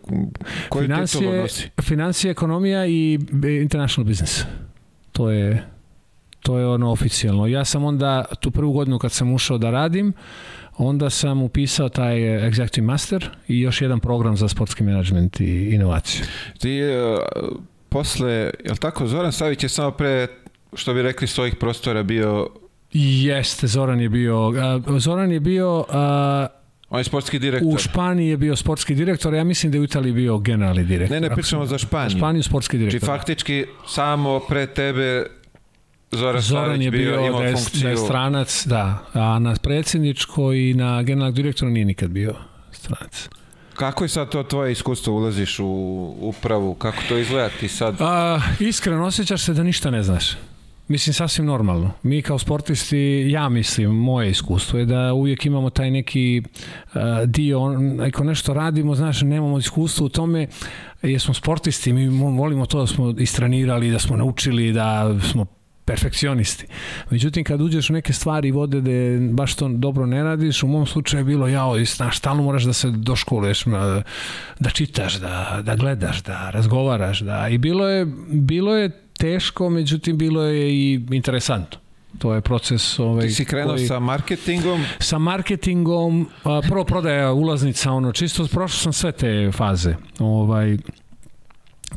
koji financije, titul nosi? Financije, ekonomija i international business. To je to je ono oficijalno. Ja sam onda tu prvu godinu kad sam ušao da radim, onda sam upisao taj Executive Master i još jedan program za sportski menadžment i inovaciju. Ti uh, posle, je li tako, Zoran Savić je samo pre, što bi rekli, svojih prostora bio Jeste, Zoran je bio. Uh, Zoran je bio... Uh, on je sportski direktor. U Španiji je bio sportski direktor, ja mislim da je u Italiji bio generalni direktor. Ne, ne pričamo za Španiju. Španiju sportski direktor. Či faktički samo pre tebe Zoran, Zoran je bio, bio da je, funkciju... je stranac, da, a na predsjedničko i na generalnog direktora nije nikad bio stranac. Kako je sad to tvoje iskustvo, ulaziš u upravu, kako to izgleda ti sad? A, iskreno, osjećaš se da ništa ne znaš. Mislim, sasvim normalno. Mi kao sportisti, ja mislim, moje iskustvo je da uvijek imamo taj neki uh, dio, ako nešto radimo, znaš, nemamo iskustvo u tome, jer smo sportisti, mi volimo to da smo istranirali, da smo naučili, da smo perfekcionisti. Međutim, kad uđeš u neke stvari vode da baš to dobro ne radiš, u mom slučaju je bilo, jao, znaš, stalno moraš da se doškoluješ, da čitaš, da, da gledaš, da razgovaraš, da, i bilo je, bilo je teško, međutim, bilo je i interesantno. To je proces ovaj Ti si krenuo koji, sa marketingom? Sa marketingom, prvo prodaja ulaznica, ono čisto prošao sam sve te faze. Ovaj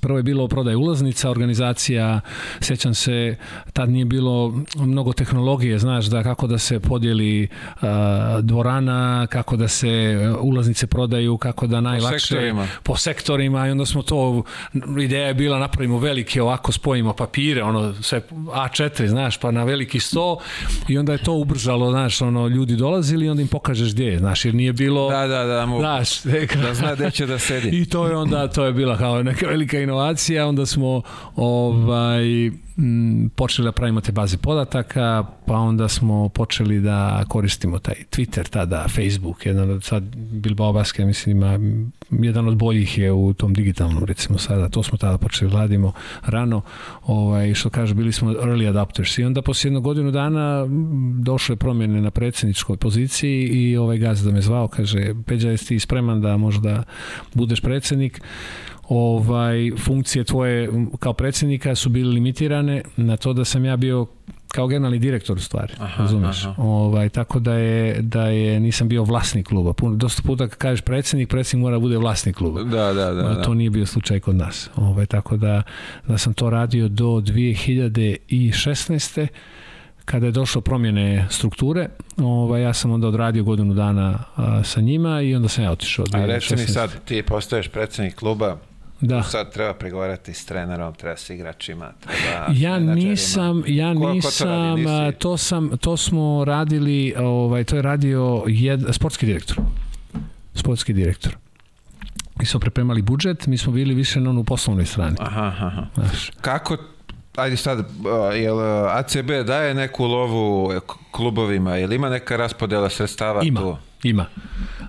Prvo je bilo prodaje ulaznica, organizacija, sećam se, tad nije bilo mnogo tehnologije, znaš, da kako da se podijeli uh, dvorana, kako da se ulaznice prodaju, kako da najlakše... Po sektorima. Po sektorima i onda smo to, ideja je bila napravimo velike, ovako spojimo papire, ono, sve A4, znaš, pa na veliki sto i onda je to ubržalo, znaš, ono, ljudi dolazili i onda im pokažeš gdje je, znaš, jer nije bilo... Da, da, da, mogu, znaš, [LAUGHS] da zna gde će da sedi. I to je onda, to je bila kao neka velika inovacija, onda smo ovaj, m, počeli da pravimo te baze podataka, pa onda smo počeli da koristimo taj Twitter, tada Facebook, jedan od sad Bilbao Basket, mislim, ima, jedan od boljih je u tom digitalnom, recimo sada, to smo tada počeli da radimo rano, ovaj, što kaže, bili smo early adopters i onda posle jednog godinu dana došle promjene na predsjedničkoj poziciji i ovaj gaz da me zvao, kaže, Peđa, jesi ti spreman da možda budeš predsjednik? Ovaj funkcije tvoje kao predsjednika su bile limitirane na to da sam ja bio kao generalni direktor u stvari, aha, razumeš? Aha. Ovaj, tako da je, da je, nisam bio vlasnik kluba. Puno, dosta puta kad kažeš predsjednik, predsjednik mora da bude vlasnik kluba. Da, da, da. To da. nije bio slučaj kod nas. Ovaj, tako da, da sam to radio do 2016 kada je došlo promjene strukture, ovaj, ja sam onda odradio godinu dana a, sa njima i onda sam ja otišao. A reci mi sad, ti postaješ predsednik kluba, Da. Sad treba pregovarati s trenerom, treba s igračima, treba Ja nisam, ja ko, nisam, ko to, to, sam, to smo radili, ovaj, to je radio jed, sportski direktor. Sportski direktor. Mi smo prepremali budžet, mi smo bili više na onu poslovnoj strani. Aha, aha. Znaš. Kako ajde sad, jel ACB daje neku lovu klubovima, jel ima neka raspodela sredstava ima, tu? Ima,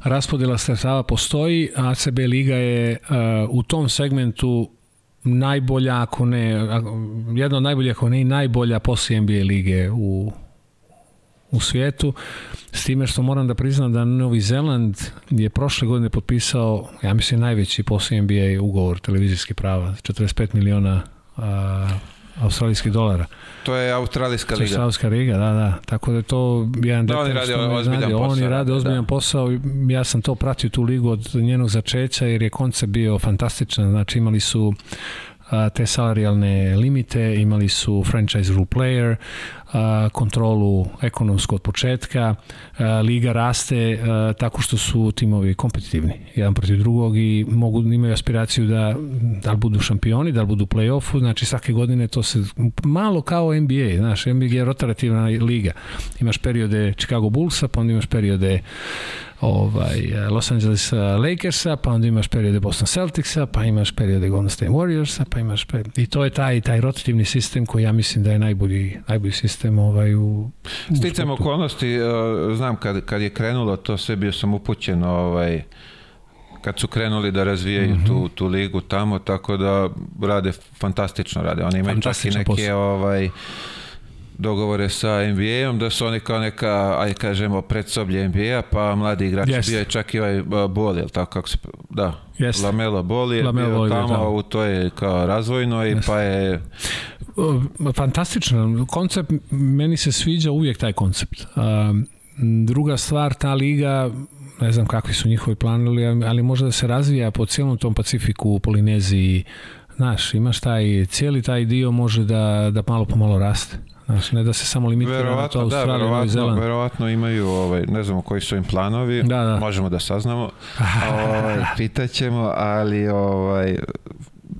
Raspodela sredstava postoji, ACB liga je uh, u tom segmentu najbolja, ako ne, jedna od najboljih, ako ne i najbolja posle NBA lige u, u svijetu, s time što moram da priznam da Novi Zeland je prošle godine potpisao, ja mislim, najveći posle NBA ugovor televizijski prava, 45 miliona australijskih dolara. To je australijska liga. To je australijska liga, da, da. Tako da je to jedan da, oni rade ozbiljan znali. posao. Oni rade ozbiljan da. posao. Ja sam to pratio tu ligu od njenog začeća jer je koncept bio fantastičan. Znači imali su te salarijalne limite, imali su franchise rule player, kontrolu ekonomsku od početka, liga raste tako što su timovi kompetitivni, jedan protiv drugog i mogu imaju aspiraciju da da li budu šampioni, da li budu play-offu, znači svake godine to se malo kao NBA, znaš, NBA je rotarativna liga. Imaš periode Chicago Bullsa, pa onda imaš periode ovaj, Los Angeles Lakersa, pa onda imaš periode Boston Celticsa, pa imaš periode Golden State Warriorsa, pa imaš periode... i to je taj taj rotativni sistem koji ja mislim da je najbolji najbolji sistem ovaj u, Sticam okolnosti, znam kad, kad je krenulo to sve bio sam upućen ovaj kad su krenuli da razvijaju mm -hmm. tu, tu ligu tamo, tako da rade fantastično rade. Oni imaju čak i neke posao. ovaj dogovore sa NBA-om, da su oni kao neka, aj kažemo, predsoblje NBA, pa mladi igrači yes. bio je čak i ovaj Bol, jel tako kako se, da, yes. Lamelo Bol je Lamelo bio tamo da. u toj kao razvojnoj, yes. pa je... Fantastično, koncept, meni se sviđa uvijek taj koncept. druga stvar, ta liga, ne znam kakvi su njihovi planovi, ali može da se razvija po cijelom tom Pacifiku, u Polineziji, Znaš, imaš taj, cijeli taj dio može da, da malo po malo raste. Znaš, ne da se samo limitira na to Australija, da, verovatno, Zeland. Verovatno imaju, ovaj, ne znamo koji su im planovi, da, da. možemo da saznamo, [LAUGHS] ovaj, pitaćemo, ali ovaj,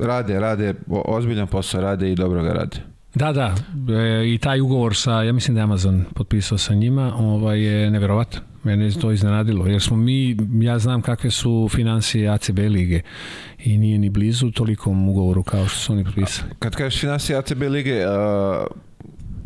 rade, rade, ozbiljan posao rade i dobro ga rade. Da, da, e, i taj ugovor sa, ja mislim da je Amazon potpisao sa njima, ovaj, je neverovatan. Mene je to iznenadilo, jer smo mi, ja znam kakve su financije ACB lige i nije ni blizu tolikom ugovoru kao što su oni potpisali. Kad kažeš financije ACB lige, uh,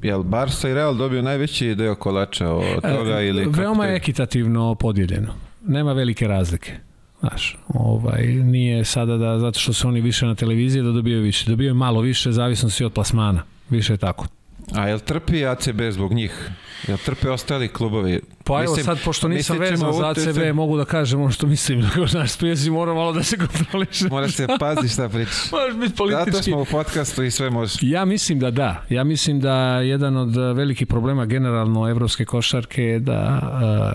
jel Barca i Real dobio najveći deo kolača od e, toga ili veoma je ekitativno podijeljeno. Nema velike razlike. Znaš, ovaj, nije sada da, zato što su oni više na televiziji da dobijaju više. Dobijaju malo više, zavisno si od plasmana. Više je tako. A jel trpi ACB zbog njih? Jel trpe ostali klubovi? Pa evo sad, pošto nisam vezan za ACB, se... mogu da kažem ono što mislim. [LAUGHS] Naš sprijezi mora malo da se kontroliše. Moraš se pazi šta pričaš. [LAUGHS] Moraš biti politički. Zato smo u podcastu i sve može. Ja mislim da da. Ja mislim da jedan od velikih problema generalno evropske košarke je da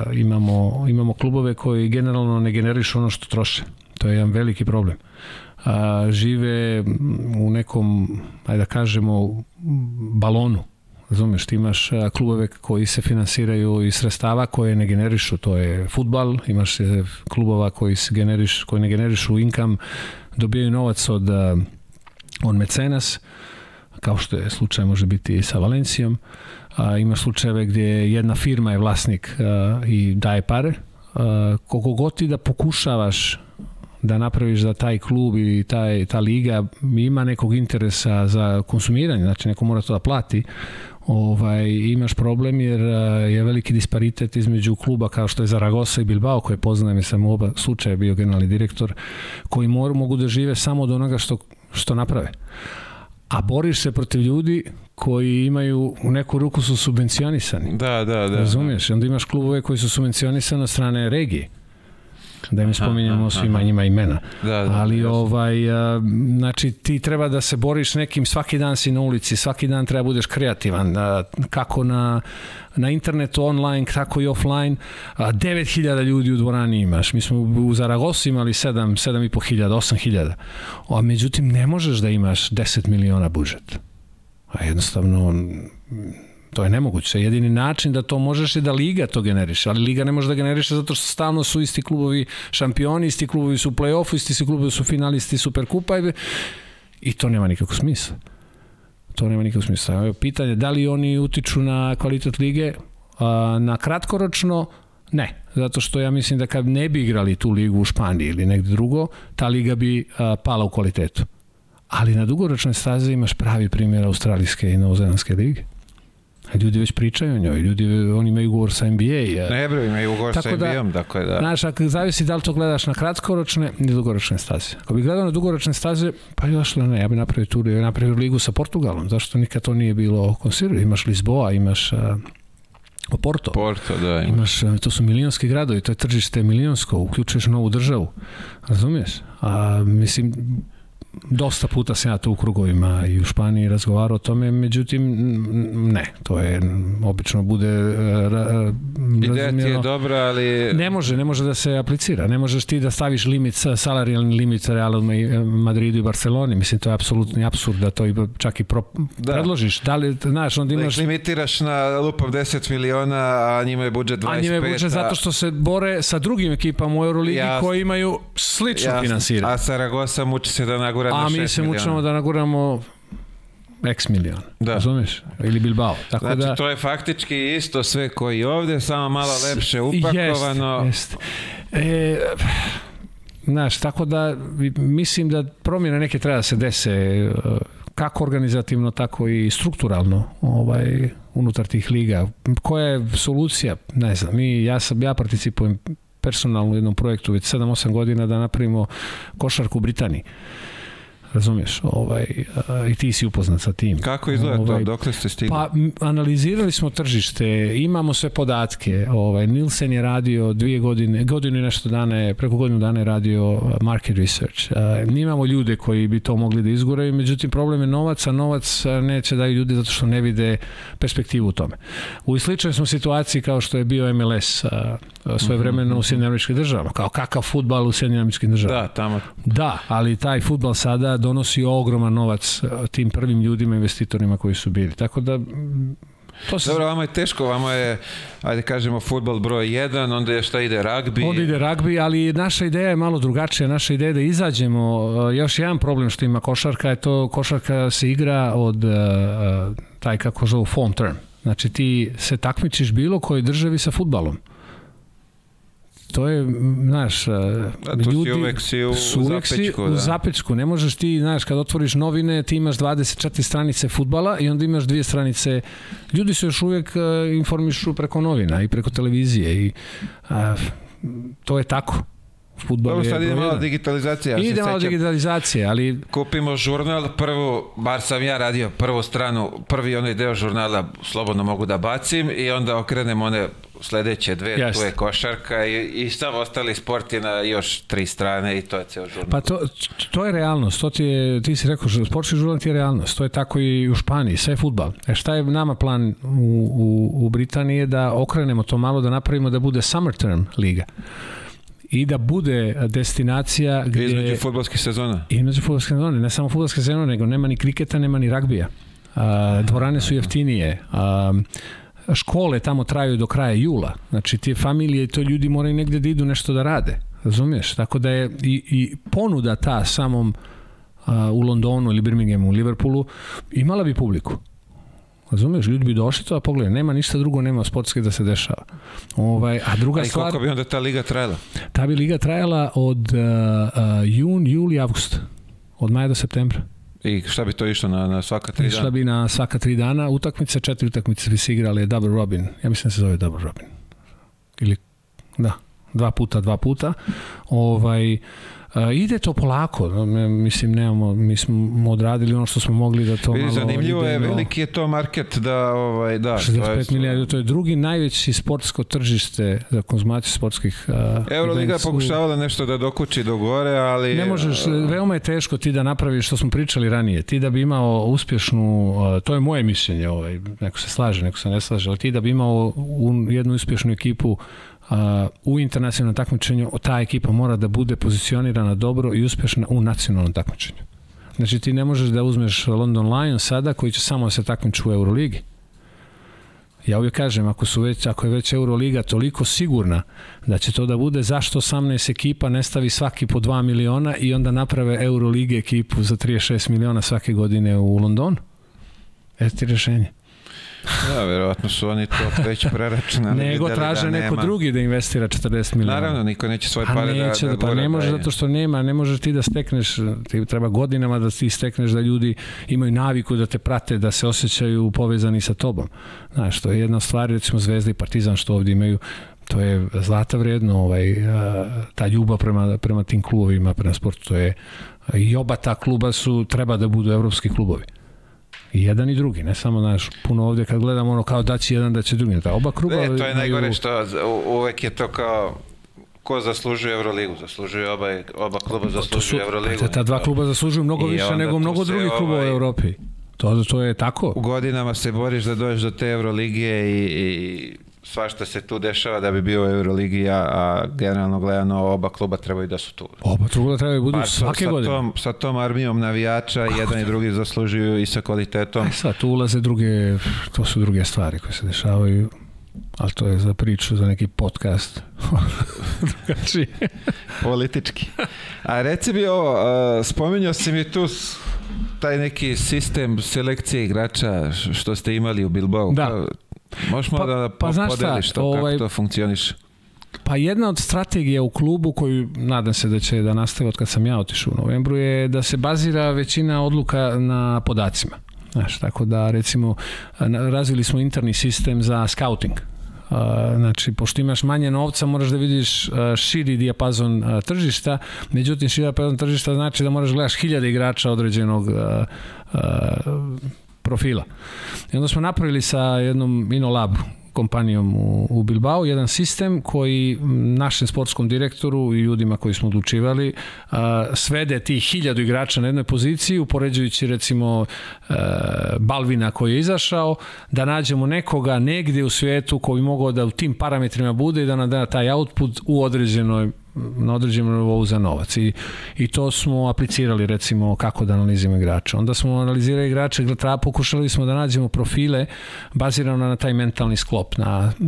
uh, imamo, imamo klubove koji generalno ne generišu ono što troše. To je jedan veliki problem. A, žive u nekom, ajde da kažemo, balonu Razumeš, ti imaš klubove koji se finansiraju iz sredstava koje ne generišu, to je futbal, imaš klubova koji, se generiš, koji ne generišu income, dobijaju novac od, od mecenas, kao što je slučaj može biti i sa Valencijom. A, imaš slučajeve gdje jedna firma je vlasnik a, i daje pare. A, koliko god ti da pokušavaš da napraviš da taj klub i taj, ta liga ima nekog interesa za konsumiranje, znači neko mora to da plati, ovaj, imaš problem jer je veliki disparitet između kluba kao što je Zaragoza i Bilbao koje poznajem jer sam u oba slučaja bio generalni direktor koji mor, mogu da žive samo od onoga što, što naprave a boriš se protiv ljudi koji imaju u neku ruku su subvencionisani. Da, da, da. Razumiješ? Onda imaš klubove koji su subvencionisani od strane regije da im spominjamo svima njima imena. Da, da, Ali jasno. ovaj, a, znači ti treba da se boriš nekim, svaki dan si na ulici, svaki dan treba budeš kreativan, a, kako na, na internetu online, tako i offline. A, 9000 ljudi u dvorani imaš. Mi smo u Zaragosu imali 7, 7.500, 8000. A međutim, ne možeš da imaš 10 miliona budžet. A jednostavno To je nemoguće. Jedini način da to možeš je da Liga to generiše, ali Liga ne može da generiše zato što stalno su isti klubovi šampioni, isti klubovi su u play-offu, isti klubovi su finalisti Superkupa i, to nema nikakvog smisla. To nema nikakvog smisla. Evo, pitanje, da li oni utiču na kvalitet lige? Na kratkoročno, ne. Zato što ja mislim da kad ne bi igrali tu ligu u Španiji ili negde drugo, ta liga bi pala u kvalitetu. Ali na dugoročnoj stazi imaš pravi primjer Australijske i Novozelandske lige Ljudi već pričaju o njoj, ljudi, oni imaju ugovor sa NBA. Ja. Ne bre, imaju ugovor Tako sa NBA-om, da, dakle da. Znaš, ako zavisi da li to gledaš na kratkoročne ili dugoročne staze. Ako bi gledao na dugoročne staze, pa zašto ne, ja bih napravio tur, ja bih napravio ligu sa Portugalom, zašto nikad to nije bilo konsiderano. Imaš Lisboa, imaš uh, Porto. Porto, da. Imaš, to su milionski gradovi, to je tržište milionsko, uključuješ novu državu. Razumiješ? A, mislim, dosta puta sam ja to u krugovima i u Španiji razgovarao o tome, međutim ne, to je obično bude e, ra, Ideja ti je dobra, ali... Ne može, ne može da se aplicira, ne možeš ti da staviš limit, salarijalni limit Realu Madridu i Barceloni, mislim to je apsolutni absurd da to i čak i pro, da. predložiš, da li, znaš, onda imaš... Da limitiraš na lupom 10 miliona, a njima je budžet 25. A njima je budžet a... zato što se bore sa drugim ekipama u Euroligi ja, koji imaju slično finansiranje. A Saragossa muči se da nagura na 6 miliona. A mi se mučimo da naguramo X milion. Da. Razumeš? Ili Bilbao. Tako znači, da... to je faktički isto sve koji ovde, samo malo lepše upakovano. Jest, jest. E, znaš, tako da mislim da promjene neke treba da se dese e, kako organizativno, tako i strukturalno ovaj, unutar tih liga. Koja je solucija? Ne znam, mi, ja, sam, ja participujem personalno u jednom projektu već 7-8 godina da napravimo košarku u Britaniji razumiješ, ovaj, i ti si upoznat sa tim. Kako izgleda ovaj, to, dokle ste stigli? Pa, analizirali smo tržište, imamo sve podatke, ovaj, Nielsen je radio dvije godine, godinu i nešto dana je, preko godinu dana je radio market research. Uh, imamo ljude koji bi to mogli da izguraju, međutim problem je novac, a novac neće daju ljudi zato što ne vide perspektivu u tome. U sličnoj smo situaciji kao što je bio MLS uh, svoje vremeno -hmm. u Sjedinjeničkih američkih državama, kao kakav futbal u Sjedinjeničkih američkih državama. Da, tamo. Da, ali taj futbal sada donosi ogroman novac e, tim prvim ljudima, investitorima koji su bili. Tako da To se... Dobro, vama je teško, vama je, ajde kažemo, futbol broj 1, onda je šta ide ragbi. Onda ide ragbi, ali naša ideja je malo drugačija. Naša ideja je da izađemo. E, još jedan problem što ima košarka je to, košarka se igra od uh, taj kako zovu form term. Znači ti se takmičiš bilo kojoj državi sa futbalom to je, znaš, A ljudi si uvek si u, su uvek zapečku, si da. u zapečku. Ne možeš ti, znaš, kad otvoriš novine, ti imaš 24 stranice futbala i onda imaš dvije stranice. Ljudi se još uvek uh, informišu preko novina i preko televizije i uh, to je tako. Futbol Dobro, sad ide malo digitalizacija. Ide malo digitalizacija, ali... Kupimo žurnal, prvu, bar sam ja radio prvu stranu, prvi onaj deo žurnala slobodno mogu da bacim i onda okrenem one sledeće dve, Jasne. tu je košarka i, i sav ostali sport je na još tri strane i to je ceo žurnal. Pa to, to je realnost, to ti, je, ti si rekao, sportski žurnal ti je realnost, to je tako i u Španiji, sve je futbal. E šta je nama plan u, u, u Britaniji da okrenemo to malo, da napravimo da bude summer term liga i da bude destinacija gde... Između futbolskih sezona. Između futbolskih sezona, ne samo futbolske sezone, nego nema ni kriketa, nema ni ragbija. A, dvorane su jeftinije. A, škole tamo traju do kraja jula. Znači, te familije i to ljudi moraju negde da idu nešto da rade. Razumiješ? Tako da je i, i ponuda ta samom a, u Londonu ili Birminghamu, u Liverpoolu, imala bi publiku. Razumeš, ljudi bi došli to, a pogledaj, nema ništa drugo, nema sportske da se dešava. Ovaj, a druga a stvar... koliko bi onda ta liga trajala? Ta bi liga trajala od uh, uh, jun, juli, avgust. Od maja do septembra. I šta bi to išlo na, na svaka tri dana? Išla bi na svaka tri dana. Utakmice, četiri utakmice bi se igrali Double Robin. Ja mislim da se zove Double Robin. Ili, da, dva puta, dva puta. Ovaj, ide to polako, mislim nemamo, mi smo odradili ono što smo mogli da to Vidi, malo zanimljivo je, veliki je to market da ovaj da 65 milijardi, to je drugi najveći sportsko tržište za konzumaciju sportskih uh, Euroliga pokušavala nešto da dokući do gore, ali ne možeš, veoma je teško ti da napraviš što smo pričali ranije, ti da bi imao uspješnu, uh, to je moje mišljenje, ovaj, neko se slaže, neko se ne slaže, ali ti da bi imao un, jednu uspješnu ekipu u internacionalnom takmičenju ta ekipa mora da bude pozicionirana dobro i uspešna u nacionalnom takmičenju. Znači ti ne možeš da uzmeš London Lions sada koji će samo da se takmiču u Euroligi. Ja uvijek kažem, ako, su već, ako je već Euroliga toliko sigurna da će to da bude, zašto 18 ekipa ne stavi svaki po 2 miliona i onda naprave Eurolige ekipu za 36 miliona svake godine u Londonu? Eto ti rešenje. Da, verovatno su oni to već preračunali. [LAUGHS] Nego da traže da neko drugi da investira 40 miliona. Naravno, niko neće svoje pa pare da, neće, da, da Pa ne može zato što nema, ne možeš ti da stekneš, ti treba godinama da ti stekneš da ljudi imaju naviku da te prate, da se osjećaju povezani sa tobom. Znaš, to je jedna stvar, recimo Zvezda i Partizan što ovdje imaju to je zlata vredno ovaj, ta ljubav prema, prema tim klubovima, prema sportu, to je i oba ta kluba su, treba da budu evropski klubovi. I jedan i drugi, ne samo naš puno ovde kad gledamo ono kao da će jedan da će drugi. Da oba kruga. Ne, to je najgore što uvek je to kao ko zaslužuje Euroligu. Zaslužuje oba, oba kluba zaslužuju Euroligu. Ta, ta dva kluba zaslužuju mnogo I više nego mnogo drugih klubova u ovaj- Evropi. To, to je tako. U godinama se boriš da dođeš do te Euroligije i, i svašta se tu dešava da bi bio u Euroligi, a, a generalno gledano oba kluba trebaju da su tu. Oba kluba trebaju budu Pa, svake sa godine. Tom, sa tom armijom navijača, jedan i drugi zaslužuju i sa kvalitetom. E sad, tu ulaze druge, to su druge stvari koje se dešavaju, ali to je za priču, za neki podcast. [LAUGHS] Drugačije. Politički. A reci mi ovo, spominjao si mi tu taj neki sistem selekcije igrača što ste imali u Bilbao. Da. Možeš Pa- da pa podeliš to, ovaj- kako to funkcioniše? Pa jedna od strategija u klubu koju nadam se da će da nastave od kad sam ja otišao u novembru je da se bazira većina odluka na podacima. Znaš, tako da recimo razvili smo interni sistem za scouting. A, znači, pošto imaš manje novca, moraš da vidiš a, širi dijapazon a, tržišta, međutim, širi dijapazon tržišta znači da moraš da gledaš hiljade igrača određenog profila. I onda smo napravili sa jednom InnoLab kompanijom u, u Bilbao jedan sistem koji našem sportskom direktoru i ljudima koji smo odlučivali a, svede tih hiljadu igrača na jednoj poziciji upoređujući recimo e, Balvina koji je izašao da nađemo nekoga negde u svijetu koji mogao da u tim parametrima bude i da nam da taj output u određenoj na određenom nivou za novac i, i to smo aplicirali recimo kako da analiziramo igrače. Onda smo analizirali igrače, pokušali smo da nađemo profile bazirano na taj mentalni sklop, na e,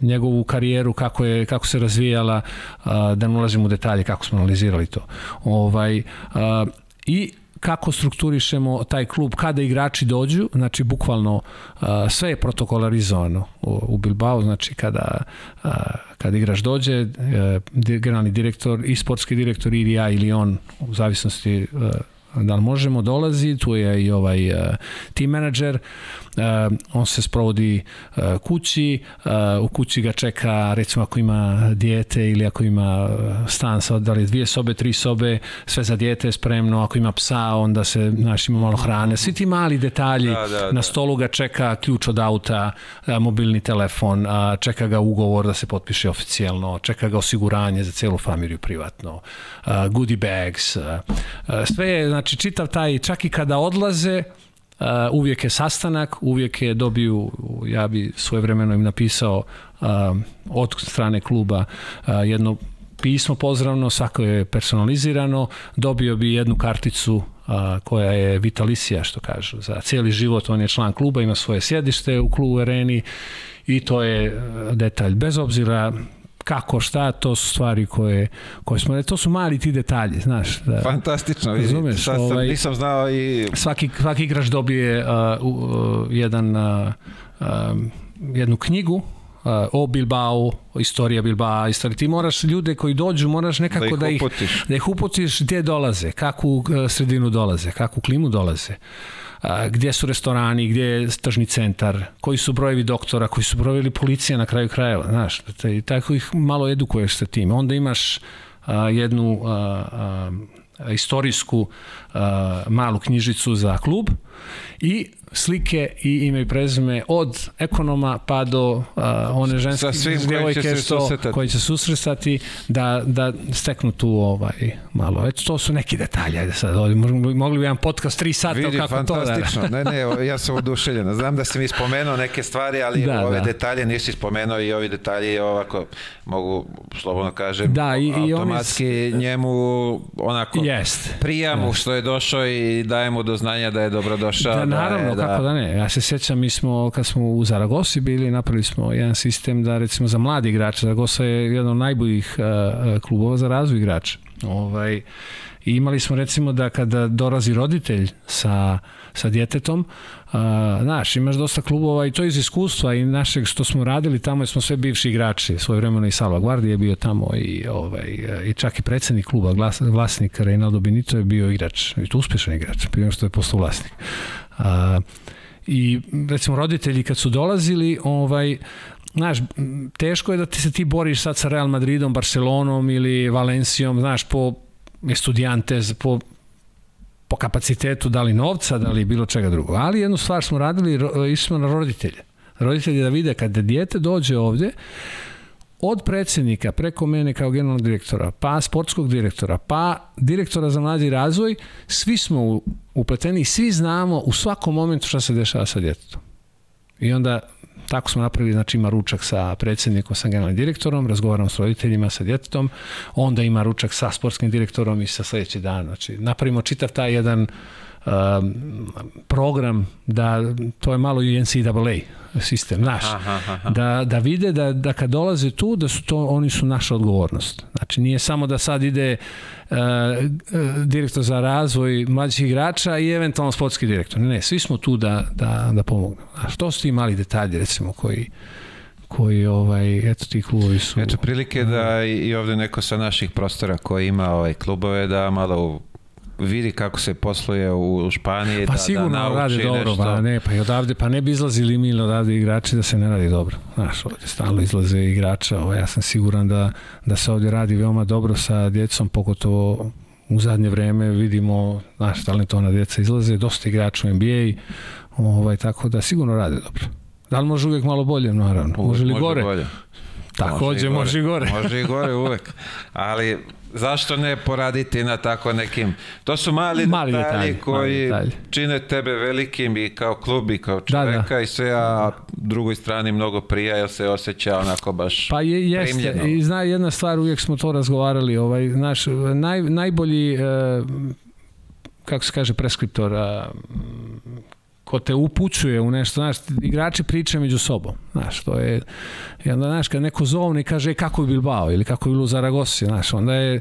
njegovu karijeru, kako, je, kako se razvijala, a, da ne ulazimo u detalje kako smo analizirali to. Ovaj, a, I kako strukturišemo taj klub kada igrači dođu, znači bukvalno a, sve je protokolarizovano u, Bilbao, znači kada, a, kada igrač dođe, di- generalni direktor i sportski direktor ili ja ili on, u zavisnosti da li možemo, dolazi, tu je i ovaj uh, team uh, on se sprovodi uh, kući, uh, u kući ga čeka, recimo ako ima dijete ili ako ima stan sa da li dvije sobe, tri sobe, sve za dijete je spremno, ako ima psa, onda se, znaš, ima malo hrane, svi ti mali detalji, Da, da, na da. stolu ga čeka ključ od auta, mobilni telefon, čeka ga ugovor da se potpiše oficijalno, čeka ga osiguranje za celu familiju privatno, goodie bags, sve je, znači čitav taj, čak i kada odlaze, Uh, uvijek je sastanak, uvijek je dobiju, ja bi svoje vremeno im napisao uh, od strane kluba uh, jedno pismo pozdravno, svako je personalizirano, dobio bi jednu karticu koja je vitalisija, što kažu, za cijeli život, on je član kluba, ima svoje sjedište u klubu Areni i to je detalj. Bez obzira kako, šta, to su stvari koje, koje smo, to su mali ti detalji, znaš. Da, Fantastično, vidi. Razumeš, Sad sam, ovaj- nisam znao i svaki, svaki igrač dobije uh, uh, jedan, uh, um, jednu knjigu o Bilbao, istorija Bilbao, istorija. Ti moraš ljude koji dođu, moraš nekako Da ih da ih, uputiš. da ih uputiš gdje dolaze, kakvu uh, sredinu dolaze, kakvu klimu dolaze. Gdje su restorani, gdje je tržni centar, koji su brojevi doktora, koji su brojevi policija na kraju krajeva, znaš, i tako ih malo edukuješ sa tim. Onda imaš a, jednu a, a, istorijsku malu knjižicu za klub i slike i ime i prezime od ekonoma pa do a, one ženske djevojke što- koji će susretati da, da steknu tu ovaj malo. Eto, to su neki detalji. Ajde sad, ovdje, mogli, mogli bi jedan podcast 3 sata vidi, kako to da... fantastično. Ne, ne, ja sam oduševljen. Znam da si mi spomenuo neke stvari, ali Da, ove da. detalje nisi spomenuo i ovi detalji ovako, mogu slobodno kažem, Da, i- i oni- automatski njemu onako Jest. prija mu što je došao i daje mu do znanja da je dobrodošao. Da, naravno, je, kako da ne. Ja se sjećam, mi smo, kad smo u Zaragosi bili, napravili smo jedan sistem da, recimo, za mladi igrače, Zaragoza je jedan od najboljih uh, uh, klubova za razvoj igrača. Ovaj, I imali smo recimo da kada dolazi roditelj sa, sa djetetom, uh, znaš, imaš dosta klubova i to iz iskustva i našeg što smo radili tamo smo sve bivši igrači, svoje vremeno i Salva Guardi je bio tamo i, ovaj, i čak i predsednik kluba, glas, vlasnik Reinaldo Benito je bio igrač, i to uspešan igrač, prije što je postao vlasnik. Uh, I recimo roditelji kad su dolazili, ovaj, znaš, teško je da ti se ti boriš sad sa Real Madridom, Barcelonom ili Valencijom, znaš, po estudijantes, po po kapacitetu da li novca, da li bilo čega drugo. Ali jednu stvar smo radili, išli smo na roditelje. Roditelji da vide kada dijete dođe ovde, od predsjednika preko mene kao generalnog direktora, pa sportskog direktora, pa direktora za mlađi razvoj, svi smo upleteni i svi znamo u svakom momentu šta se dešava sa djetetom. I onda tako smo napravili, znači ima ručak sa predsjednikom, sa generalnim direktorom, razgovaramo s roditeljima, sa djetetom, onda ima ručak sa sportskim direktorom i sa sledeći dan. Znači, napravimo čitav taj jedan um, program da to je malo i NCAA sistem naš aha, aha. da da vide da da kad dolaze tu da su to oni su naša odgovornost. Znači nije samo da sad ide uh, direktor za razvoj mlađih igrača i eventualno sportski direktor. Ne, ne svi smo tu da da da pomognemo. A što su ti mali detalji recimo koji koji ovaj eto ti klubovi su eto prilike da i ovde neko sa naših prostora koji ima ovaj klubove da malo vidi kako se posluje u Španiji. Pa da, sigurno da radi dobro, nešto. pa ne, pa i odavde, pa ne bi izlazili mi odavde igrači da se ne radi dobro. Znaš, ovde stalno izlaze igrača, ovo, ja sam siguran da, da se ovde radi veoma dobro sa djecom, pogotovo u zadnje vreme vidimo, znaš, talentovana djeca izlaze, dosta igrača u NBA, ovaj, tako da sigurno rade dobro. Da li može uvijek malo bolje? Naravno. Može li može gore? Bolje. Takođe može i gore. Može i gore uvek. [LAUGHS] Ali zašto ne poraditi na tako nekim... To su mali, mali detalji, detalji koji mali detalji. čine tebe velikim i kao klub i kao čoveka da, da. i sve, a drugoj strani mnogo prija jer se osjeća onako baš Pa je, jeste. Primljeno. I zna jedna stvar, uvijek smo to razgovarali, ovaj, naš, naj, najbolji, eh, kako se kaže, preskriptor, eh, ko te upućuje u nešto, znaš, igrači pričaju među sobom, znaš, to je, i onda, znaš, kad neko zovne i kaže, e, kako je Bilbao, ili kako je bilo u Zaragosi, znaš, onda je,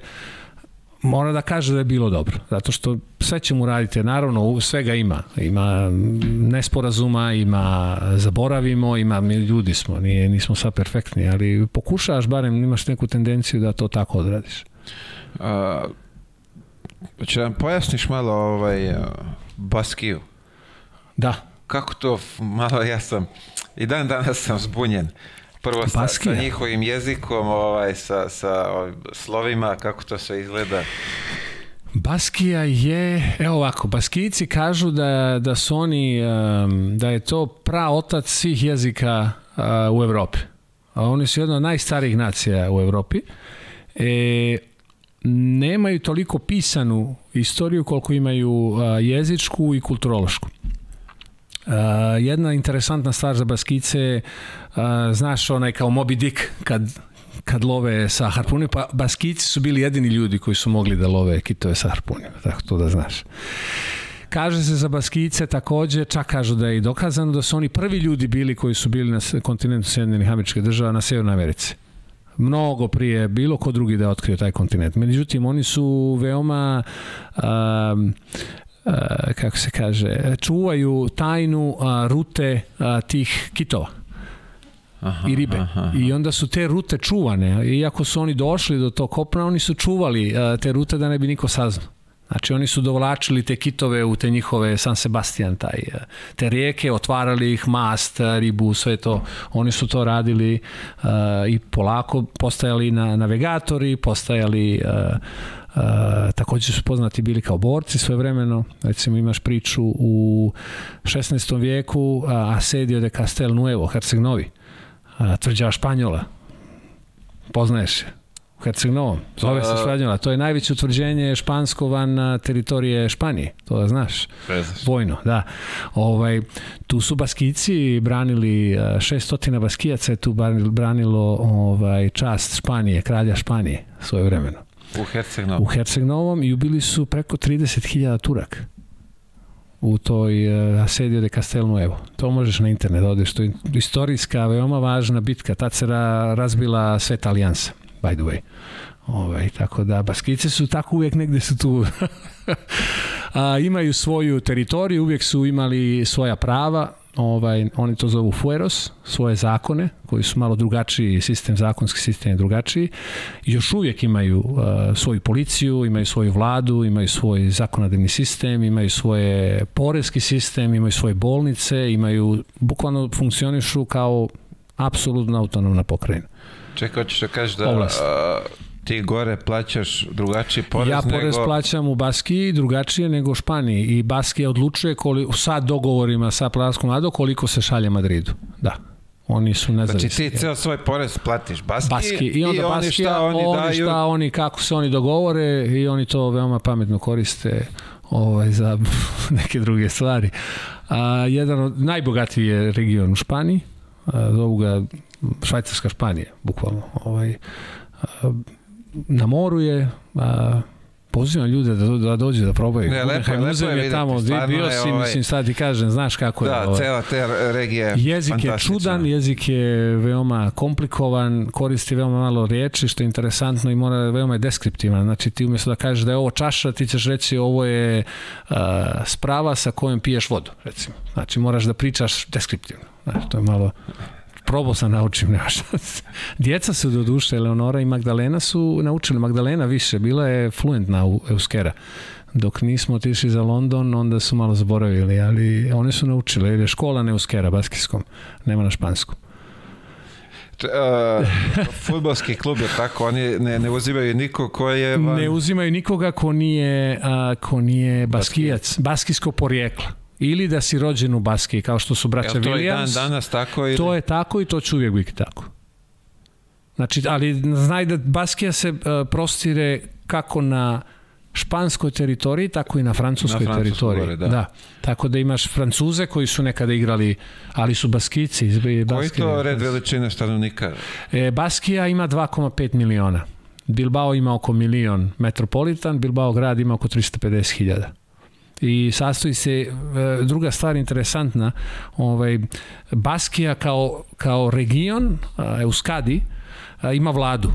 mora da kaže da je bilo dobro, zato što sve će mu raditi, naravno svega ima, ima nesporazuma, ima zaboravimo, ima mi ljudi smo, nije, nismo sad perfektni, ali pokušaš barem, imaš neku tendenciju da to tako odradiš. A, će nam pojasniš malo ovaj, Baskiju? Da. Kako to, malo ja sam, i dan danas sam zbunjen. Prvo sa, sa njihovim jezikom, ovaj, sa, sa ovim slovima, kako to sve izgleda. Baskija je, evo ovako, Baskijici kažu da, da su oni, da je to pra otac svih jezika u Evropi. Oni su jedna od najstarijih nacija u Evropi. E, nemaju toliko pisanu istoriju koliko imaju jezičku i kulturološku. Uh, jedna interesantna stvar za Baskice, uh, znaš onaj kao Moby Dick kad kad love sa harpunima, pa Baskici su bili jedini ljudi koji su mogli da love kitove sa harpunima, tako to da znaš. Kaže se za Baskice takođe, čak kažu da je i dokazano da su oni prvi ljudi bili koji su bili na kontinentu Sjedinjenih američkih država na Severnoj Americi mnogo prije bilo ko drugi da je otkrio taj kontinent. Međutim, oni su veoma Eh, kako se kaže, čuvaju tajnu a, rute a, tih kitova aha, i ribe. Aha. I onda su te rute čuvane. Iako su oni došli do tog kopna, oni su čuvali a, te rute da ne bi niko saznao. Znači oni su dovlačili te kitove u te njihove San Sebastian, taj, te rijeke, otvarali ih, mast, ribu, sve to. Oni su to radili uh, i polako postajali na navigatori, postajali uh, Uh, takođe su poznati bili kao borci svojevremeno. Recimo imaš priču u 16. vijeku uh, Asedio de Castel Nuevo, Herceg Novi, uh, tvrđava Španjola. Poznaješ je? U Herceg Novom. Zove se Španjola. To je najveće utvrđenje špansko van teritorije Španije. To da znaš. Prezaš. Vojno, da. Ovaj, tu su Baskici branili, 600 Baskijaca je tu branilo ovaj, čast Španije, kralja Španije svoje vremeno. U Herceg-Novom. U Herceg-Novom i ubili su preko 30.000 Turaka u toj uh, Asedio de Castelnuevo. To možeš na internet da odeš. To je istorijska, veoma važna bitka. Tad se ra, razbila Sveta alijansa, by the way. Ovaj, tako da, Baskice su tako uvijek negde su tu. [LAUGHS] A, imaju svoju teritoriju, uvijek su imali svoja prava, ovaj, oni to zovu fueros, svoje zakone, koji su malo drugačiji, sistem, zakonski sistem je drugačiji. Još uvijek imaju uh, svoju policiju, imaju svoju vladu, imaju svoj zakonodavni sistem, imaju svoje porezki sistem, imaju svoje bolnice, imaju, bukvalno funkcionišu kao apsolutno autonomna pokrajina. Čekaj, hoćeš da kažeš da... Oblast ti gore plaćaš drugačiji porez ja porez nego... plaćam u Baskiji drugačije nego u Španiji i Baskija odlučuje koliko, sa dogovorima sa Plavskom Ado koliko se šalje Madridu. Da. Oni su nezavisni. Znači ti ceo svoj porez platiš Baski, Baski i onda oni Baskija, šta oni, oni daju. šta oni, kako se oni dogovore i oni to veoma pametno koriste ovaj, za [LAUGHS] neke druge stvari. A, jedan od najbogatiji je region u Španiji, a, zovu ga Švajcarska Španija, bukvalno. Ovaj, a, na moru je, a, pozivam ljude da, da dođe da probaju. Ne, lepo je, lepo je muzej videti, tamo, stvarno bio je, si, ovaj- mislim, sad ti kažem, znaš kako je. Da, ovaj. cela te regija je Jezik je čudan, jezik je veoma komplikovan, koristi veoma malo riječi, što je interesantno i mora veoma je deskriptivan. Znači ti umjesto da kažeš da je ovo čaša, ti ćeš reći ovo je uh, sprava sa kojom piješ vodu, recimo. Znači moraš da pričaš deskriptivno. Znači, to je malo probao sam naučim, [LAUGHS] nema šanse. Djeca su do duše, Eleonora i Magdalena su naučili, Magdalena više, bila je fluentna u Euskera. Dok nismo otišli za London, onda su malo zaboravili, ali one su naučile, jer je škola ne Euskera, baskijskom, nema na španskom. Uh, futbolski klub je tako, oni ne, ne uzimaju niko ko je van... Ne uzimaju nikoga ko nije, a, ko nije baskijac, baskijsko porijeklo. Ili da si rođen u Baskiji, kao što su braća Jel to je dan Williams. danas tako ili... To je tako i to će uvijek biti tako. Znači, ali znaj da Baskija se uh, prostire kako na španskoj teritoriji, tako i na francuskoj Na francuskoj teritoriji. gore, da. da. Tako da imaš Francuze koji su nekada igrali, ali su Baskici. Iz Koji Baskije. to red veličine stanovnika? E, Baskija ima 2,5 miliona. Bilbao ima oko milion metropolitan, Bilbao grad ima oko 350.000. I sastoji se, e, druga stvar interesantna, ovaj, Baskija kao, kao region, Euskadi, ima vladu.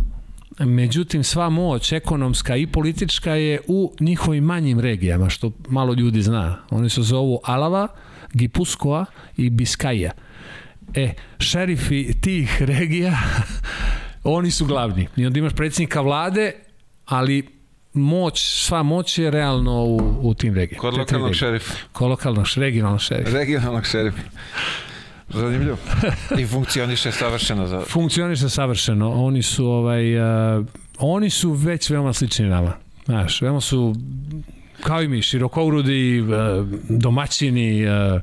Međutim, sva moć ekonomska i politička je u njihovim manjim regijama, što malo ljudi zna. Oni se zovu Alava, Gipuskoa i Biskaja. E, šerifi tih regija, [LAUGHS] oni su glavni. I onda imaš predsjednika vlade, ali moć, sva moć je realno u, u tim regijama. Kod lokalnog šerifa. Kod lokalnog, regionalnog šerifa. Regionalnog šerifa. Zanimljivo. [LAUGHS] I funkcioniše savršeno za... Funkcioniše savršeno. Oni su ovaj uh, oni su već veoma slični nama. Znaš, veoma su kao i mi, širokourudi, uh, domaćini, uh,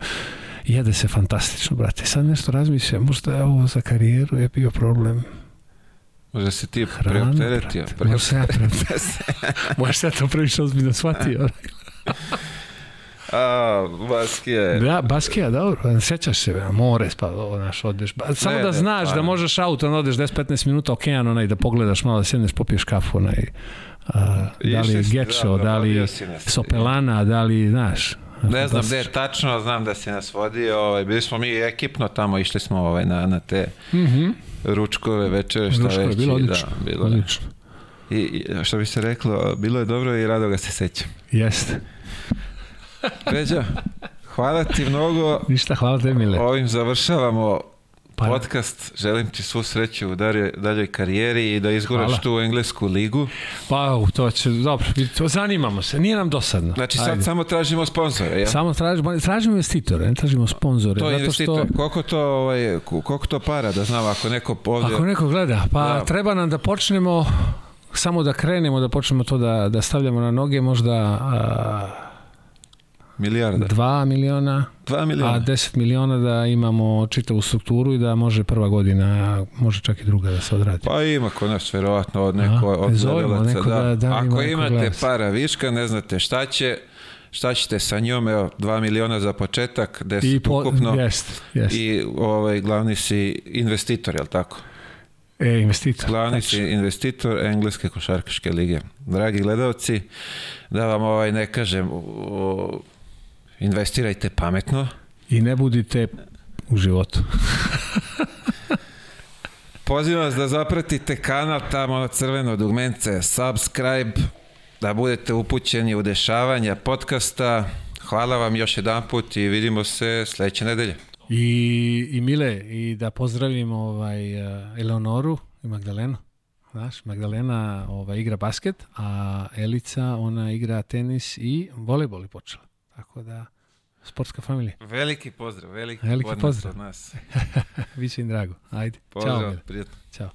jede se fantastično, brate. Sad nešto razmišljam, možda je ovo za karijeru je bio problem. Možda se ti Hrana, preopteretio. brate. Možda se ja [LAUGHS] preopteretio. Možda se ja to previše ozbiljno shvatio. [LAUGHS] A, Baskije. Da, Baskija, dobro, sećaš se, be, more, pa ovo, naš, odeš. Ba, samo Ne, da ne, znaš da stvarno. možeš autom, da odeš 10-15 minuta okean, onaj, da pogledaš malo, da sedneš, popiješ kafu, onaj, a, da li si, Gečo, dobro, da li. Sopelana, da li, znaš. Ne znam gde je tačno, znam da si nas vodio, ovaj, bili smo mi ekipno tamo, išli smo ovaj, na, na te Mhm. Ručkove, večere, šta Ruško je već. bilo odlično. Da, bilo odlično. I, I, što bi se reklo, bilo je dobro i rado ga se sećam. Jeste. Peđa, hvala ti mnogo. Ništa, hvala te, Mile. Ovim završavamo Pa- podcast. Želim ti svu sreću u dalje, daljoj karijeri i da izguraš tu englesku ligu. Pa, to će, dobro, to zanimamo se, nije nam dosadno. Znači sad Ajde. samo tražimo sponzore, ja? Samo tražimo, tražimo investitore, ne tražimo sponzore. To je zato što, investitor. Koliko to, ovaj, koliko to para da znam ako neko ovdje... Ako neko gleda, pa Da. treba nam da počnemo samo da krenemo, da počnemo to da, da stavljamo na noge, možda a, Milijarda. 2 miliona, Dva a miliona. 10 miliona da imamo čitavu strukturu i da može prva godina, a može čak i druga da se odradi. Pa ima kod nas verovatno od neko A, od zovemo gledalaca, neko da- da ima Ako imate gledalac. para viška, ne znate šta će, šta ćete sa njom, evo, 2 miliona za početak, 10 I po, ukupno. jest, jest. I ovaj, glavni si investitor, jel tako? E, investitor. Glavni si investitor Engleske košarkaške lige. Dragi gledalci, da vam ovaj ne kažem, o, investirajte pametno. I ne budite u životu. [LAUGHS] Pozivam vas da zapratite kanal tamo na crveno dugmence, subscribe, da budete upućeni u dešavanja podcasta. Hvala vam još jedan put i vidimo se sledeće nedelje. I, I Mile, i da pozdravim ovaj, uh, Eleonoru i Magdalenu. Znaš, Magdalena ovaj, igra basket, a Elica, ona igra tenis i volejbol je počela. Tako da, sportska familija. Veliki pozdrav, veliki, Veliki pozdrav. od nas. [LAUGHS] Biće im drago. Ajde. Pozdrav, Mile. prijatno. Ćao.